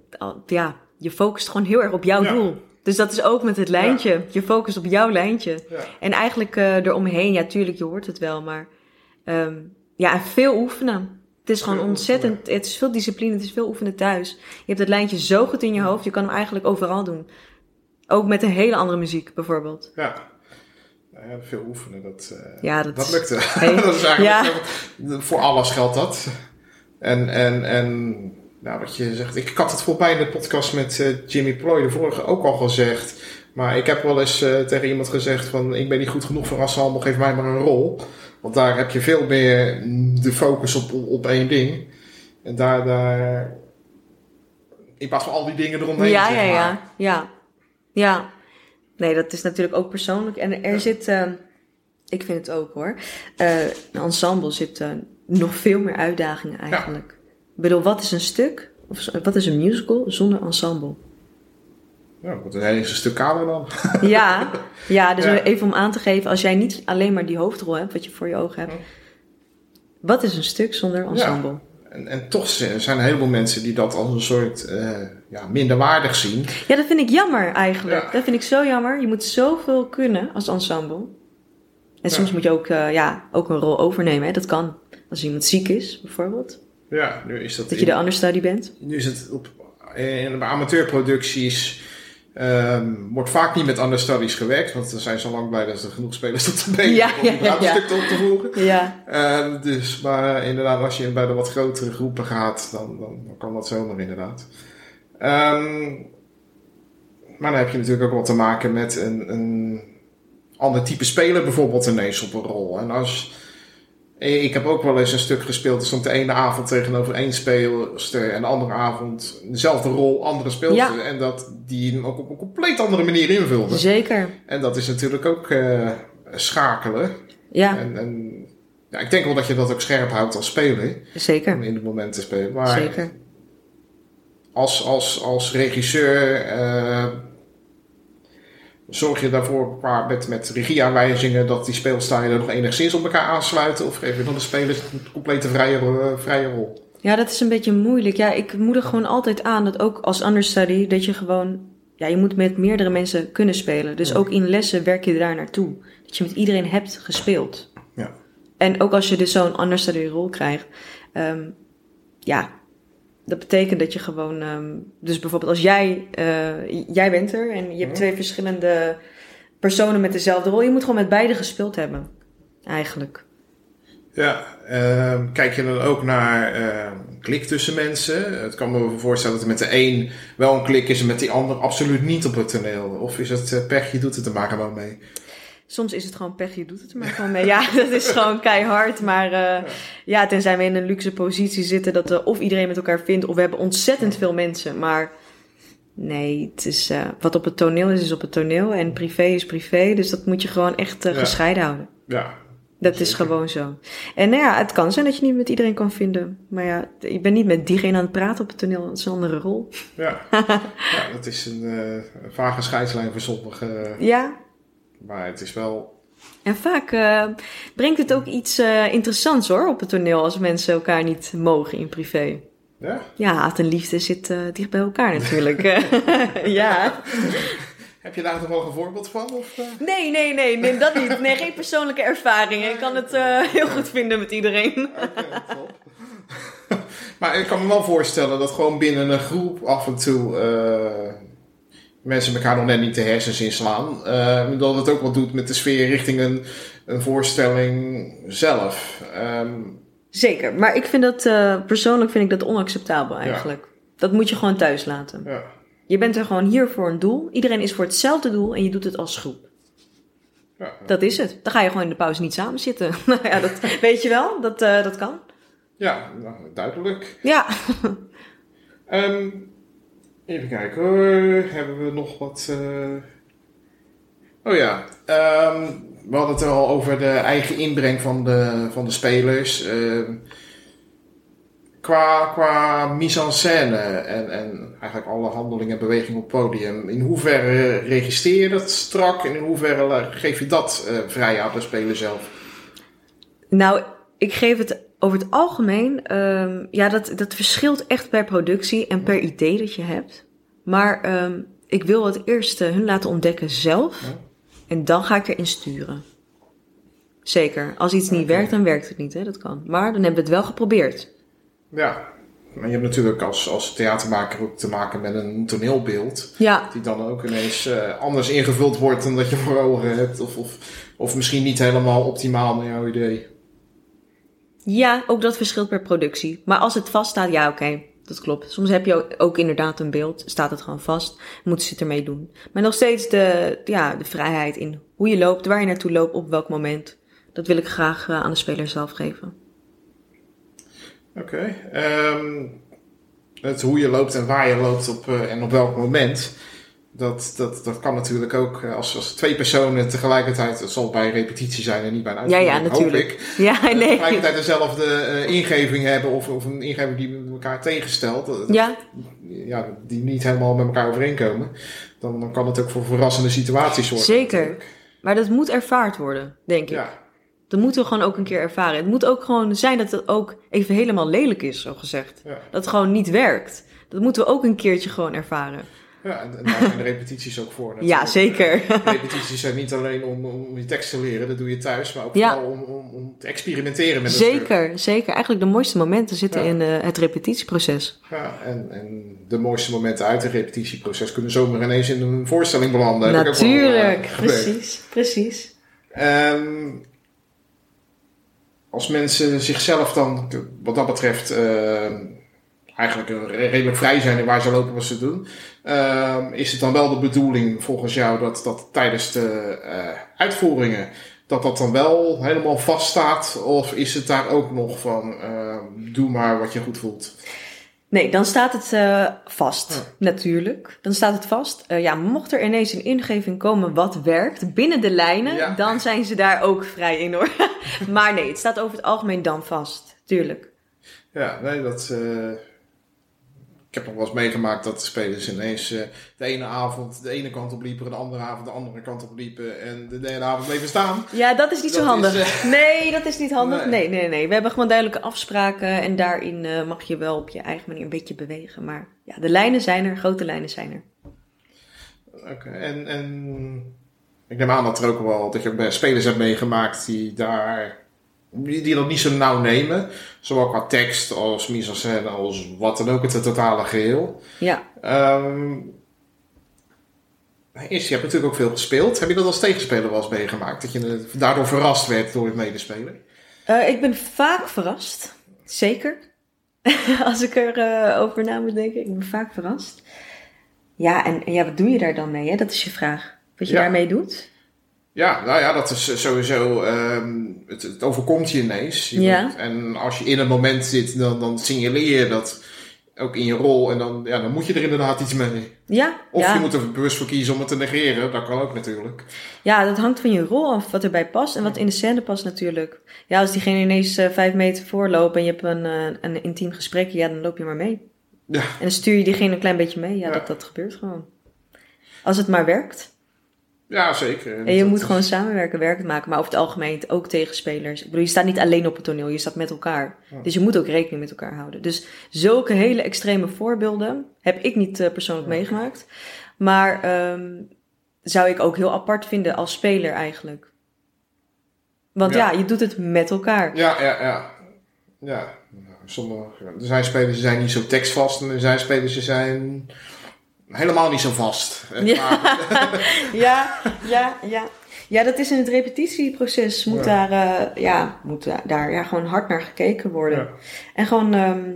Ja, je focust gewoon heel erg op jouw ja. doel. Dus dat is ook met het lijntje. Ja. Je focust op jouw lijntje. Ja. En eigenlijk eromheen, ja, tuurlijk, je hoort het wel, maar. Um, ja, veel oefenen. Het is gewoon ontzettend, het is veel discipline, het is veel oefenen thuis. Je hebt het lijntje zo goed in je hoofd, je kan hem eigenlijk overal doen. Ook met een hele andere muziek bijvoorbeeld. Ja, nou ja veel oefenen, dat, uh, ja, dat, dat lukte. Hey, dat is eigenlijk ja. voor alles geldt dat. En, en, en nou, wat je zegt, ik had het volgens mij in de podcast met uh, Jimmy Ploy de vorige ook al gezegd. Maar ik heb wel eens uh, tegen iemand gezegd van, ik ben niet goed genoeg voor ensemble, geef mij maar een rol. Want daar heb je veel meer de focus op, op één ding. En daar, daar. In plaats van al die dingen eromheen. Ja, zeg ja, maar. ja. Ja. Ja. Nee, dat is natuurlijk ook persoonlijk. En er zit. Uh, ik vind het ook hoor. Een ensemble zit nog veel meer uitdagingen eigenlijk. Ik bedoel, wat is een stuk? Of wat is een musical zonder ensemble? Ja, wat een hele stuk kamer dan. Ja, ja dus Ja. even om aan te geven, als jij niet alleen maar die hoofdrol hebt, wat je voor je ogen hebt. Wat is een stuk zonder ensemble? En, en toch zijn er een heleboel mensen die dat als een soort uh, ja, minderwaardig zien. Ja, dat vind ik jammer eigenlijk. Ja. Dat vind ik zo jammer. Je moet zoveel kunnen als ensemble. En soms Ja. moet je ook, uh, ja, ook een rol overnemen. Hè? Dat kan. Als iemand ziek is, bijvoorbeeld. Ja, nu is dat. Dat je de understudy bent. Nu is het op in amateurproducties. Um, wordt vaak niet met understudies gewerkt, want er zijn zo lang blij dat er genoeg spelers op de been Ja, om ja, ja, stuk op te voeren. Ja, Um, dus, maar inderdaad, als je bij de wat grotere groepen gaat, dan, dan, dan kan dat zomaar inderdaad. Um, maar dan heb je natuurlijk ook wat te maken met een, een ander type speler bijvoorbeeld ineens op een rol. En als, ik heb ook wel eens een stuk gespeeld, er stond de ene avond tegenover één speelster en de andere avond dezelfde rol, andere speelster. Ja. En dat die hem ook op een compleet andere manier invulde. zeker. En dat is natuurlijk ook uh, schakelen. Ja, En, en ja, ik denk wel dat je dat ook scherp houdt als speler. Om zeker. in het moment te spelen. Maar Zeker. als, als, als regisseur uh, zorg je daarvoor qua, met, met regieaanwijzingen dat die speelstijlen nog enigszins op elkaar aansluiten? Of geef je dan de spelers een complete vrije, uh, vrije rol? Ja, dat is een beetje moeilijk. Ja, ik moedig gewoon altijd aan dat ook als understudy, dat je gewoon, ja, je moet met meerdere mensen kunnen spelen. Dus ook in lessen werk je daar naartoe. Dat je met iedereen hebt gespeeld. Ja. En ook als je dus zo'n understudy rol krijgt, um, ja, dat betekent dat je gewoon, um, dus bijvoorbeeld als jij, uh, jij bent er en je hebt twee verschillende personen met dezelfde rol, je moet gewoon met beide gespeeld hebben. Eigenlijk. Ja, ehm, kijk je dan ook naar ehm, klik tussen mensen? Het kan me voorstellen dat er met de een wel een klik is en met die ander absoluut niet op het toneel. Of is het uh, pech, je doet het er maar gewoon mee? Soms is het gewoon pech, je doet het er maar gewoon mee. Ja, dat is gewoon keihard. Maar uh, ja, tenzij we in een luxe positie zitten dat we of iedereen met elkaar vindt, of we hebben ontzettend veel mensen. Maar nee, het is, uh, wat op het toneel is, is op het toneel. En privé is privé. Dus dat moet je gewoon echt uh, ja. gescheiden houden. Ja, dat Zeker. is gewoon zo. En nou ja, het kan zijn dat je niet met iedereen kan vinden. Maar ja, je bent niet met diegene aan het praten op het toneel. Dat is een andere rol. Ja, ja dat is een, een vage scheidslijn voor sommigen. Ja. Maar het is wel... En vaak uh, brengt het ook iets uh, interessants hoor, op het toneel. Als mensen elkaar niet mogen in privé. Ja? Ja, haat en liefde zit dicht bij elkaar natuurlijk. ja. Heb je daar nog wel een voorbeeld van? Of, nee, nee, nee, nee, dat niet. Nee, geen persoonlijke ervaring. Ik kan het heel goed vinden met iedereen. Okay, top. maar ik kan me wel voorstellen dat gewoon binnen een groep af en toe mensen elkaar nog net niet de hersens inslaan. dat het ook wat doet met de sfeer richting een, een voorstelling zelf. Um, Zeker, maar ik vind dat persoonlijk vind ik dat onacceptabel eigenlijk. Ja. Dat moet je gewoon thuis laten. Ja. Je bent er gewoon hier voor een doel. Iedereen is voor hetzelfde doel en je doet het als groep. Ja, ja. Dat is het. Dan ga je gewoon in de pauze niet samen zitten. nou ja, dat weet je wel. Dat, uh, dat kan. Ja, nou, duidelijk. Ja. um, even kijken. Hebben we nog wat... Uh... Oh ja. Um, we hadden het al over de eigen inbreng van de, van de spelers. Uh, qua, qua mise en scène en, en eigenlijk alle handelingen en bewegingen op het podium. In hoeverre registreer je dat strak en in hoeverre geef je dat uh, vrij aan de speler zelf? Nou, ik geef het over het algemeen, um, ja, dat, dat verschilt echt per productie en per idee dat je hebt. Maar um, ik wil het eerst hun laten ontdekken zelf ja. en dan ga ik erin sturen. Zeker. Als iets niet okay. werkt, dan werkt het niet. Hè? Dat kan. Maar dan hebben we het wel geprobeerd. Ja, maar je hebt natuurlijk als, als theatermaker ook te maken met een toneelbeeld. Ja. Die dan ook ineens uh, anders ingevuld wordt dan dat je voor ogen hebt. Of, of, of misschien niet helemaal optimaal naar jouw idee. Ja, ook dat verschilt per productie. Maar als het vaststaat, ja oké, dat klopt. Soms heb je ook inderdaad een beeld, staat het gewoon vast, moeten ze het ermee doen. Maar nog steeds de, ja, de vrijheid in hoe je loopt, waar je naartoe loopt, op welk moment. Dat wil ik graag uh, aan de speler zelf geven. Oké. Um, het hoe je loopt en waar je loopt op, uh, en op welk moment. Dat, dat, dat kan natuurlijk ook als, als twee personen tegelijkertijd. Het zal bij repetitie zijn en niet bij een uitvoering. Ja, ja, natuurlijk. Hoop ik, ja, nee. Uh, tegelijkertijd dezelfde uh, ingeving hebben of, of een ingeving die met elkaar tegenstelt. Ja. ja. Die niet helemaal met elkaar overeenkomen. Dan, dan kan het ook voor verrassende situaties zorgen. Zeker. Natuurlijk. Maar dat moet ervaard worden, denk ik. Ja. Dat moeten we gewoon ook een keer ervaren. Het moet ook gewoon zijn dat het ook even helemaal lelijk is, zo gezegd. Ja. Dat het gewoon niet werkt. Dat moeten we ook een keertje gewoon ervaren. Ja, en daar zijn de repetities ook voor. Natuurlijk. Ja, zeker. Repetities zijn niet alleen om, om je tekst te leren, dat doe je thuis, maar ook ja. vooral om, om, om te experimenteren met het Zeker, stuk. zeker. Eigenlijk de mooiste momenten zitten Ja. in uh, het repetitieproces. Ja, en, en de mooiste momenten uit het repetitieproces kunnen zomaar ineens in een voorstelling belanden. Wel, eh, Natuurlijk, precies, precies. Ehm, als mensen zichzelf dan, wat dat betreft, eh, eigenlijk redelijk vrij zijn in waar ze lopen wat ze doen, eh, is het dan wel de bedoeling volgens jou dat, dat tijdens de eh, uitvoeringen, dat dat dan wel helemaal vaststaat? Of is het daar ook nog van, eh, doe maar wat je goed voelt? Nee, dan staat het uh, vast, Ja. natuurlijk. Dan staat het vast. Uh, ja, mocht er ineens een ingeving komen wat werkt binnen de lijnen, Ja. dan zijn ze daar ook vrij in hoor. maar nee, het staat over het algemeen dan vast, tuurlijk. Ja, nee, dat. eh, ik heb nog wel eens meegemaakt dat de spelers ineens eh, de ene avond de ene kant op liepen, de andere avond de andere kant op liepen en de derde avond bleven staan. Ja, dat is niet zo handig. is, Nee, dat is niet handig. Nee. Nee, nee, nee. We hebben gewoon duidelijke afspraken en daarin uh, mag je wel op je eigen manier een beetje bewegen. Maar ja, de lijnen zijn er, grote lijnen zijn er. Oké, en, en ik neem aan dat er ook wel dat je ook bij spelers hebt meegemaakt die daar die, die dat niet zo nauw nemen, zowel qua tekst als mise als wat dan ook het totale geheel. Ja. Um, Eerst, je hebt natuurlijk ook veel gespeeld. Heb je dat als tegenspeler wel eens meegemaakt? Dat je daardoor verrast werd door het medespelen? Eh, ik ben vaak verrast. Zeker. Als ik erover over na moet denken. Ik ben vaak verrast. Ja, en, en ja, wat doe je daar dan mee? Hè? Dat is je vraag. Wat je Ja. daarmee doet? Ja, nou ja, dat is sowieso. ehm, het, het overkomt je ineens. Je Ja. moet- en als je in een moment zit, dan, dan signaleer je dat ook in je rol. En dan, ja, dan moet je er inderdaad iets mee. Ja, Of ja. je moet er bewust voor kiezen om het te negeren. Dat kan ook natuurlijk. ja, dat hangt van je rol af. Wat erbij past en wat in de scène past natuurlijk. Ja, als diegene ineens eh, vijf meter voorloopt en je hebt een, eh, een intiem gesprek. Ja, dan loop je maar mee. Ja. En dan stuur je diegene een klein beetje mee. Ja, Ja. Dat, dat gebeurt gewoon. Als het maar werkt. Ja, zeker. En je moet is- gewoon samenwerken, werk maken. Maar over het algemeen ook tegen spelers. Ik bedoel, je staat niet alleen op het toneel, je staat met elkaar. Ja. Dus je moet ook rekening met elkaar houden. Dus zulke hele extreme voorbeelden heb ik niet eh, persoonlijk Ja. meegemaakt. Maar ehm, zou ik ook heel apart vinden als speler eigenlijk. Want ja. Ja. je doet het met elkaar. Ja, ja, ja. Ja. Sommige, er zijn spelers die zijn niet zo tekstvast. En er zijn spelers die zijn helemaal niet zo vast. Ja. Ja, ja, ja. Ja, dat is in het repetitieproces. Moet, Ja. daar, eh, ja, moet da- daar ja, gewoon hard naar gekeken worden. Ja. En gewoon, ehm,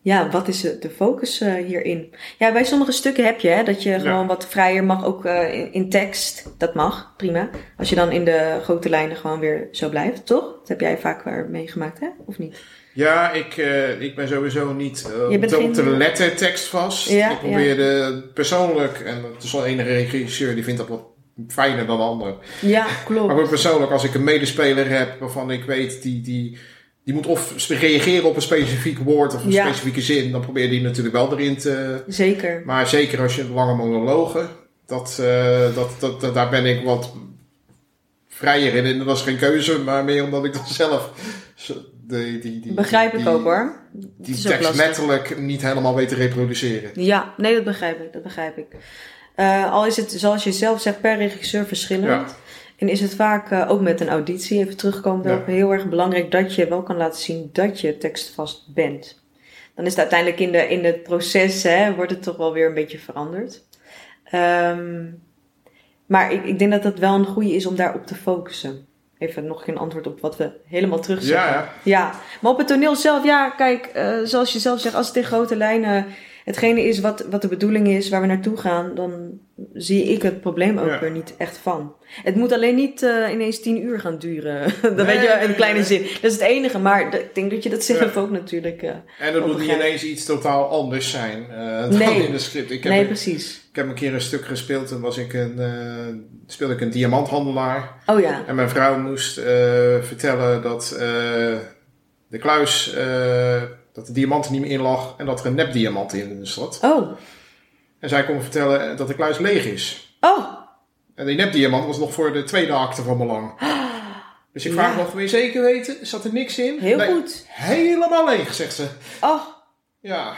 ja, wat is de, focus eh, hierin? Ja, bij sommige stukken heb je hè, dat je gewoon wat vrijer mag, ook eh, in, in tekst. Dat mag, prima. Als je dan in de grote lijnen gewoon weer zo blijft, toch? Dat heb jij vaak meegemaakt, hè? Of niet? Ja, ik, eh, ik ben sowieso niet eh, Je bent op geen- de lettertekst vast. Ja, ik probeerde persoonlijk, en het is wel de enige regisseur die vindt dat wat fijner dan de ander. Ja, Maar klopt. ook persoonlijk, als ik een medespeler heb waarvan ik weet die, die, die moet of reageren op een specifiek woord of een Ja. specifieke zin, dan probeer je die natuurlijk wel erin te. Zeker. Maar zeker als je lange monologen, dat, eh, dat, dat, dat- daar ben ik wat vrijer in. En dat was geen keuze, maar meer omdat ik dat zelf. Die, die, die, Begrijp ik ook hoor. Die tekst letterlijk niet helemaal weet te reproduceren. Ja, nee, dat begrijp ik. Dat begrijp ik. Eh, al is het, zoals je zelf zegt, per regisseur verschillend. Ja. En is het vaak eh, ook met een auditie, even terugkomen, Ja. ook heel erg belangrijk dat je wel kan laten zien dat je tekstvast bent. Dan is het uiteindelijk in, de, in het proces, hè, wordt het toch wel weer een beetje veranderd. Ehm, maar ik, ik denk dat het wel een goede is om daarop te focussen. Even nog geen antwoord op wat we helemaal terug Ja, zeggen. ja. Ja, maar op het toneel zelf, ja, kijk, eh, zoals je zelf zegt, als het in grote lijnen hetgene is wat, wat de bedoeling is, waar we naartoe gaan, dan zie ik het probleem ook Ja. weer niet echt van. Het moet alleen niet eh, ineens tien uur gaan duren. dan Nee, weet je wel, in een kleine nee. zin. Dat is het enige, maar ik denk dat je dat zelf Ja. ook natuurlijk... eh, En dat moet niet ineens iets totaal anders zijn eh, dan Nee. in de script. Ik heb, nee, ik precies. heb een keer een stuk gespeeld en was ik een, speelde ik een diamanthandelaar. Oh ja. En mijn vrouw moest vertellen dat de kluis, dat de diamant er niet meer in lag en dat er een nepdiamant in zat. Oh. En zij kon vertellen dat de kluis leeg is. Oh. En die nepdiamant was nog voor de tweede acte van belang. Dus ik vraag Ja. nog, wil je zeker weten? Zat er niks in? Heel Nee, goed. Helemaal leeg, zegt ze. Oh. Ja,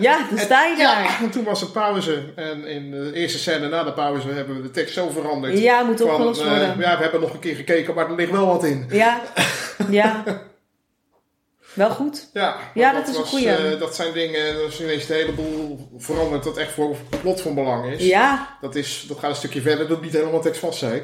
Ja, dan sta je daar. Ja, en toen was er pauze. En in de eerste scène na de pauze hebben we de tekst zo veranderd. Ja, moet opgelost eh, worden. ja, we hebben nog een keer gekeken, maar er ligt wel wat in. Ja. Ja. Wel goed. Ja, Ja, dat is een was, goeie. eh, dat zijn dingen, dat is ineens de hele boel veranderd dat echt voor het plot van belang is. Ja, Dat, is dat gaat een stukje verder, dat niet helemaal tekstvast zijn.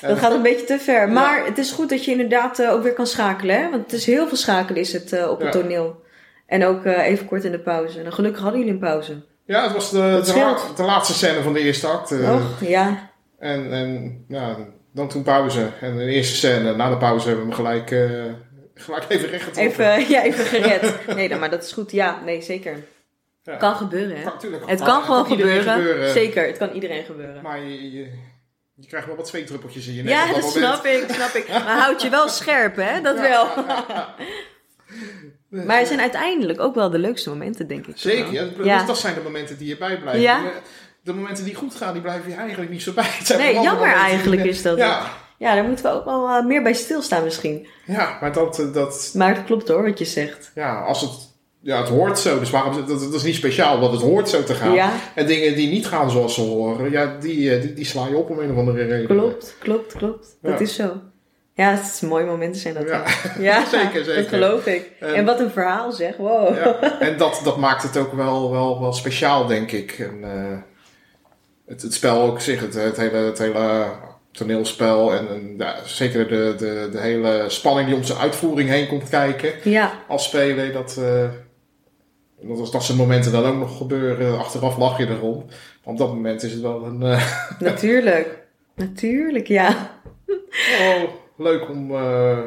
En- Dat gaat een beetje te ver. Maar het is goed dat je inderdaad eh, ook weer kan schakelen. Hè? Want het is heel veel schakelen is het eh, op het Ja. toneel. En ook eh, even kort in de pauze. En gelukkig hadden jullie een pauze. Ja, het was de, de, scheelt. la- de laatste scène van de eerste acte. Och, ja. En, en ja, dan toen pauze. En de eerste scène, na de pauze hebben we hem gelijk, gelijk even rechtgetrokken. Even, ja, even gered. Nee, dan, maar dat is goed. Ja, nee, zeker. Ja. Kan gebeuren, hè? Natuurlijk. Het kan gewoon gebeuren. Zeker, het kan iedereen gebeuren. Maar je, je, je krijgt wel wat zweetdruppeltjes in je nek Ja, op dat moment. snap ik, snap ik. Maar houd je wel scherp, hè? Dat wel. Maar het zijn uiteindelijk ook wel de leukste momenten, denk ik. Zeker, ja, dat, Ja. dat zijn de momenten die je bijblijven. Ja. De, momenten die goed gaan, die blijven je eigenlijk niet zo bij. Het zijn Nee, jammer die- eigenlijk is dat. Ja, Ja, daar moeten we ook wel eh, meer bij stilstaan misschien. ja maar dat, eh, dat, Maar het klopt hoor, wat je zegt. ja, als het, ja, het hoort zo. Dus waarom, dat, dat is niet speciaal, want het hoort zo te gaan. Ja, En dingen die niet gaan zoals ze horen, ja, die, eh, die, die sla je op om een of andere reden. klopt, klopt, klopt. Dat is zo. Ja, het is mooie momenten zijn dat. Ja. Ja, Zeker, zeker. Dat geloof ik. En- En wat een verhaal zeg, wow. Ja, en dat, dat maakt het ook wel, wel, wel speciaal, denk ik. En, het, het spel ook zich, het, het hele, het hele toneelspel en, en ja, zeker de, de, de hele spanning die om zijn uitvoering heen komt kijken Ja, als speler. Dat, eh, dat, dat soort momenten dan ook nog gebeuren, achteraf lach je erom. Maar op dat moment is het wel een, eh, natuurlijk. Natuurlijk, ja. oh, leuk om, eh,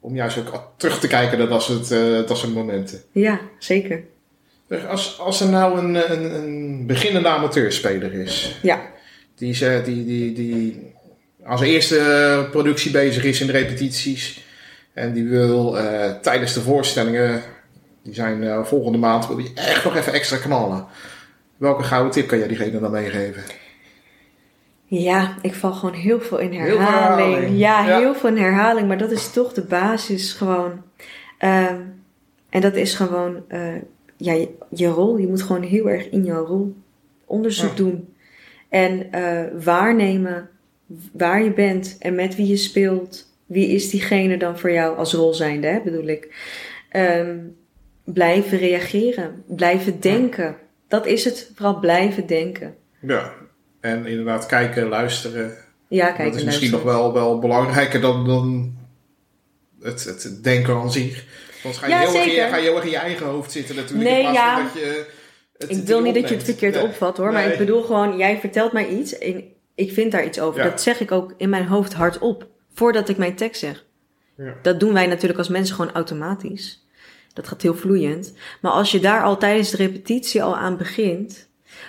om juist ook terug te kijken naar dat soort, dat soort momenten. Ja, zeker. Als, als er nou een, een, een beginnende amateurspeler is, Ja, die, die, die, die als eerste productie bezig is in de repetities en die wil eh, tijdens de voorstellingen, die zijn eh, volgende maand, wil die echt nog even extra knallen. Welke gouden tip kan jij diegene dan meegeven? Ja, ik val gewoon heel veel in herhaling. herhaling. Ja, Ja. heel veel in herhaling, maar dat is toch de basis gewoon. Ehm, en dat is gewoon eh, ja, je, je rol. Je moet gewoon heel erg in jouw rol onderzoek Ja. doen. En eh, waarnemen waar je bent en met wie je speelt. Wie is diegene dan voor jou als rol zijnde, hè, bedoel ik. Ehm, blijven reageren, blijven denken. Dat is het, vooral blijven denken. Ja, en inderdaad kijken, luisteren. Ja, kijk. dat is en misschien nog wel, wel belangrijker dan, dan het, het denken aan zich. Want ga je, Ja, heel erg in, je- zeker. ga je heel erg in je eigen hoofd zitten natuurlijk. Nee, ja. dat je het Ik wil niet dat je het verkeerd Nee. opvat hoor, maar ik bedoel gewoon, jij vertelt mij iets en ik vind daar iets over. Ja. Dat zeg ik ook in mijn hoofd hardop, voordat ik mijn tekst zeg. Ja. Dat doen wij natuurlijk als mensen gewoon automatisch. Dat gaat heel vloeiend. Maar als je daar al tijdens de repetitie al aan begint,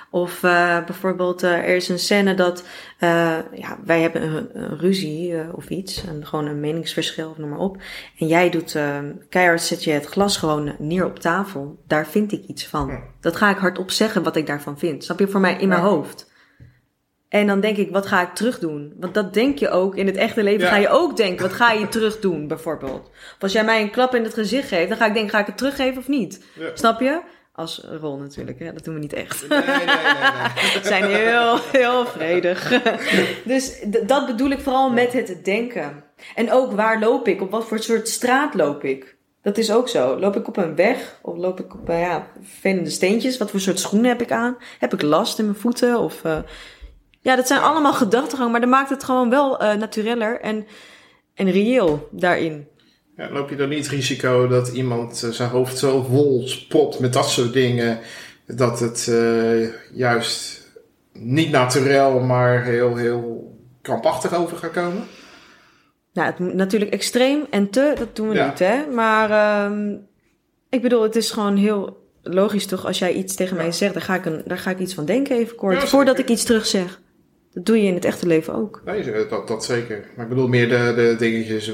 of eh, bijvoorbeeld eh, er is een scène dat eh, ja, wij hebben een, een ruzie of iets, en gewoon een meningsverschil of noem maar op. En jij doet eh, keihard zet je het glas gewoon neer op tafel. Daar vind ik iets van. Ja. Dat ga ik hardop zeggen wat ik daarvan vind. Snap je? Voor mij in mijn hoofd. En dan denk ik, wat ga ik terug doen? Want dat denk je ook. In het echte leven Ja. ga je ook denken, wat ga je terug doen bijvoorbeeld? Of als jij mij een klap in het gezicht geeft, dan ga ik denken, ga ik het teruggeven of niet? Ja. Snap je? Als rol natuurlijk, hè? dat doen we niet echt. Nee, nee, nee, nee. We zijn heel, heel vredig. Dus dat bedoel ik vooral met het denken. En ook waar loop ik? Op wat voor soort straat loop ik? Dat is ook zo. Loop ik op een weg? Of loop ik op, eh, ja, vervelende steentjes? Wat voor soort schoenen heb ik aan? Heb ik last in mijn voeten? Of, eh, Ja, dat zijn allemaal gedachtegangen, maar dat maakt het gewoon wel eh natuureller en, en reëel daarin. Ja, loop je dan niet het risico dat iemand eh, zijn hoofd zo vol propt met dat soort dingen, dat het eh, juist niet naturel, maar heel, heel krampachtig over gaat komen? Nou, het moet natuurlijk extreem en te, dat doen we Ja. niet, hè. Maar ehm, ik bedoel, het is gewoon heel logisch toch, als jij iets tegen Ja. mij zegt, daar ga, ik een, daar ga ik iets van denken even kort, Ja, voordat ik iets terug zeg. Dat doe je in het echte leven ook. Nee, dat, dat zeker. Maar ik bedoel meer de, de dingetjes.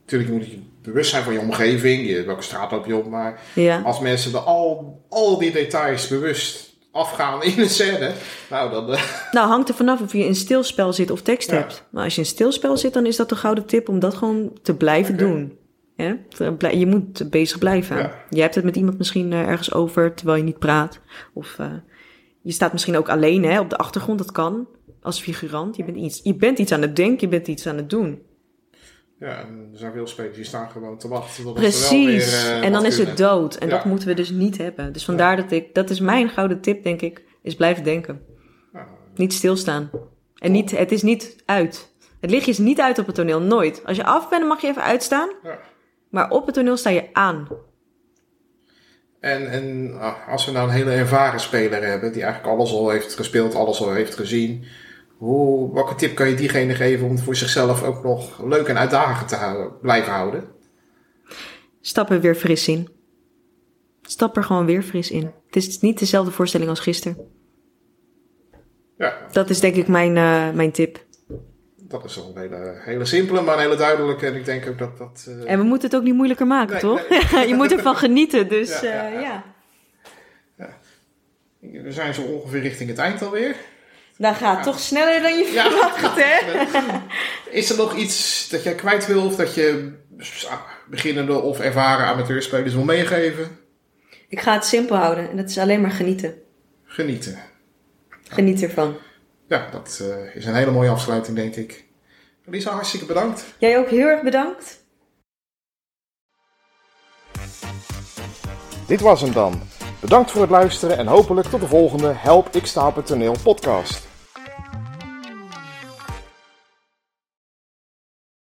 Natuurlijk moet je bewust zijn van je omgeving, je, welke straat loop je op, maar Ja. als mensen er al, al die details bewust afgaan in een scène, nou dan... eh, Nou, hangt er vanaf of je in stilspel zit of tekst Ja. hebt. Maar als je in stilspel zit, dan is dat de gouden tip om dat gewoon te blijven doen. Ja? Je moet bezig blijven. Ja. Je hebt het met iemand misschien eh, ergens over terwijl je niet praat. Of eh, je staat misschien ook alleen hè, op de achtergrond, dat kan. Als figurant. Je bent, iets, je bent iets aan het denken, je bent iets aan het doen. ja, en er zijn veel spelers die staan gewoon te wachten tot ze wel weer, Precies. eh, en wat dan is het dood. En Ja. dat moeten we dus niet hebben. Dus vandaar dat ik, dat is mijn gouden tip, denk ik, is blijven denken. Ja, Niet stilstaan. En niet, het is niet uit. Het lichtje is niet uit op het toneel, nooit. Als je af bent, dan mag je even uitstaan. ja. Maar op het toneel sta je aan. En, en ah, als we nou een hele ervaren speler hebben, die eigenlijk alles al heeft gespeeld, alles al heeft gezien. Hoe, welke tip kan je diegene geven om het voor zichzelf ook nog leuk en uitdagend te houden, blijven houden? Stap er weer fris in. Stap er gewoon weer fris in. Het is niet dezelfde voorstelling als gisteren. Ja, Dat is denk ik mijn, eh, mijn tip. dat is wel een hele, hele simpele, maar een hele duidelijke. En ik denk ook dat dat... eh, En we moeten het ook niet moeilijker maken, Nee, toch? nee. je moet ervan genieten, dus Ja, ja, eh, ja. ja. We zijn zo ongeveer richting het eind alweer. Dan gaat Ja. toch sneller dan je Ja. verwacht, hè? Is er nog iets dat jij kwijt wil of dat je beginnende of ervaren amateurspelers wil meegeven? Ik ga het simpel houden en dat is alleen maar genieten. Genieten. Geniet ervan. Ja, dat eh, is een hele mooie afsluiting, denk ik. Lisa, hartstikke bedankt. Jij ook heel erg bedankt. Dit was hem dan. Bedankt voor het luisteren en hopelijk tot de volgende Help ik sta op het toneel podcast.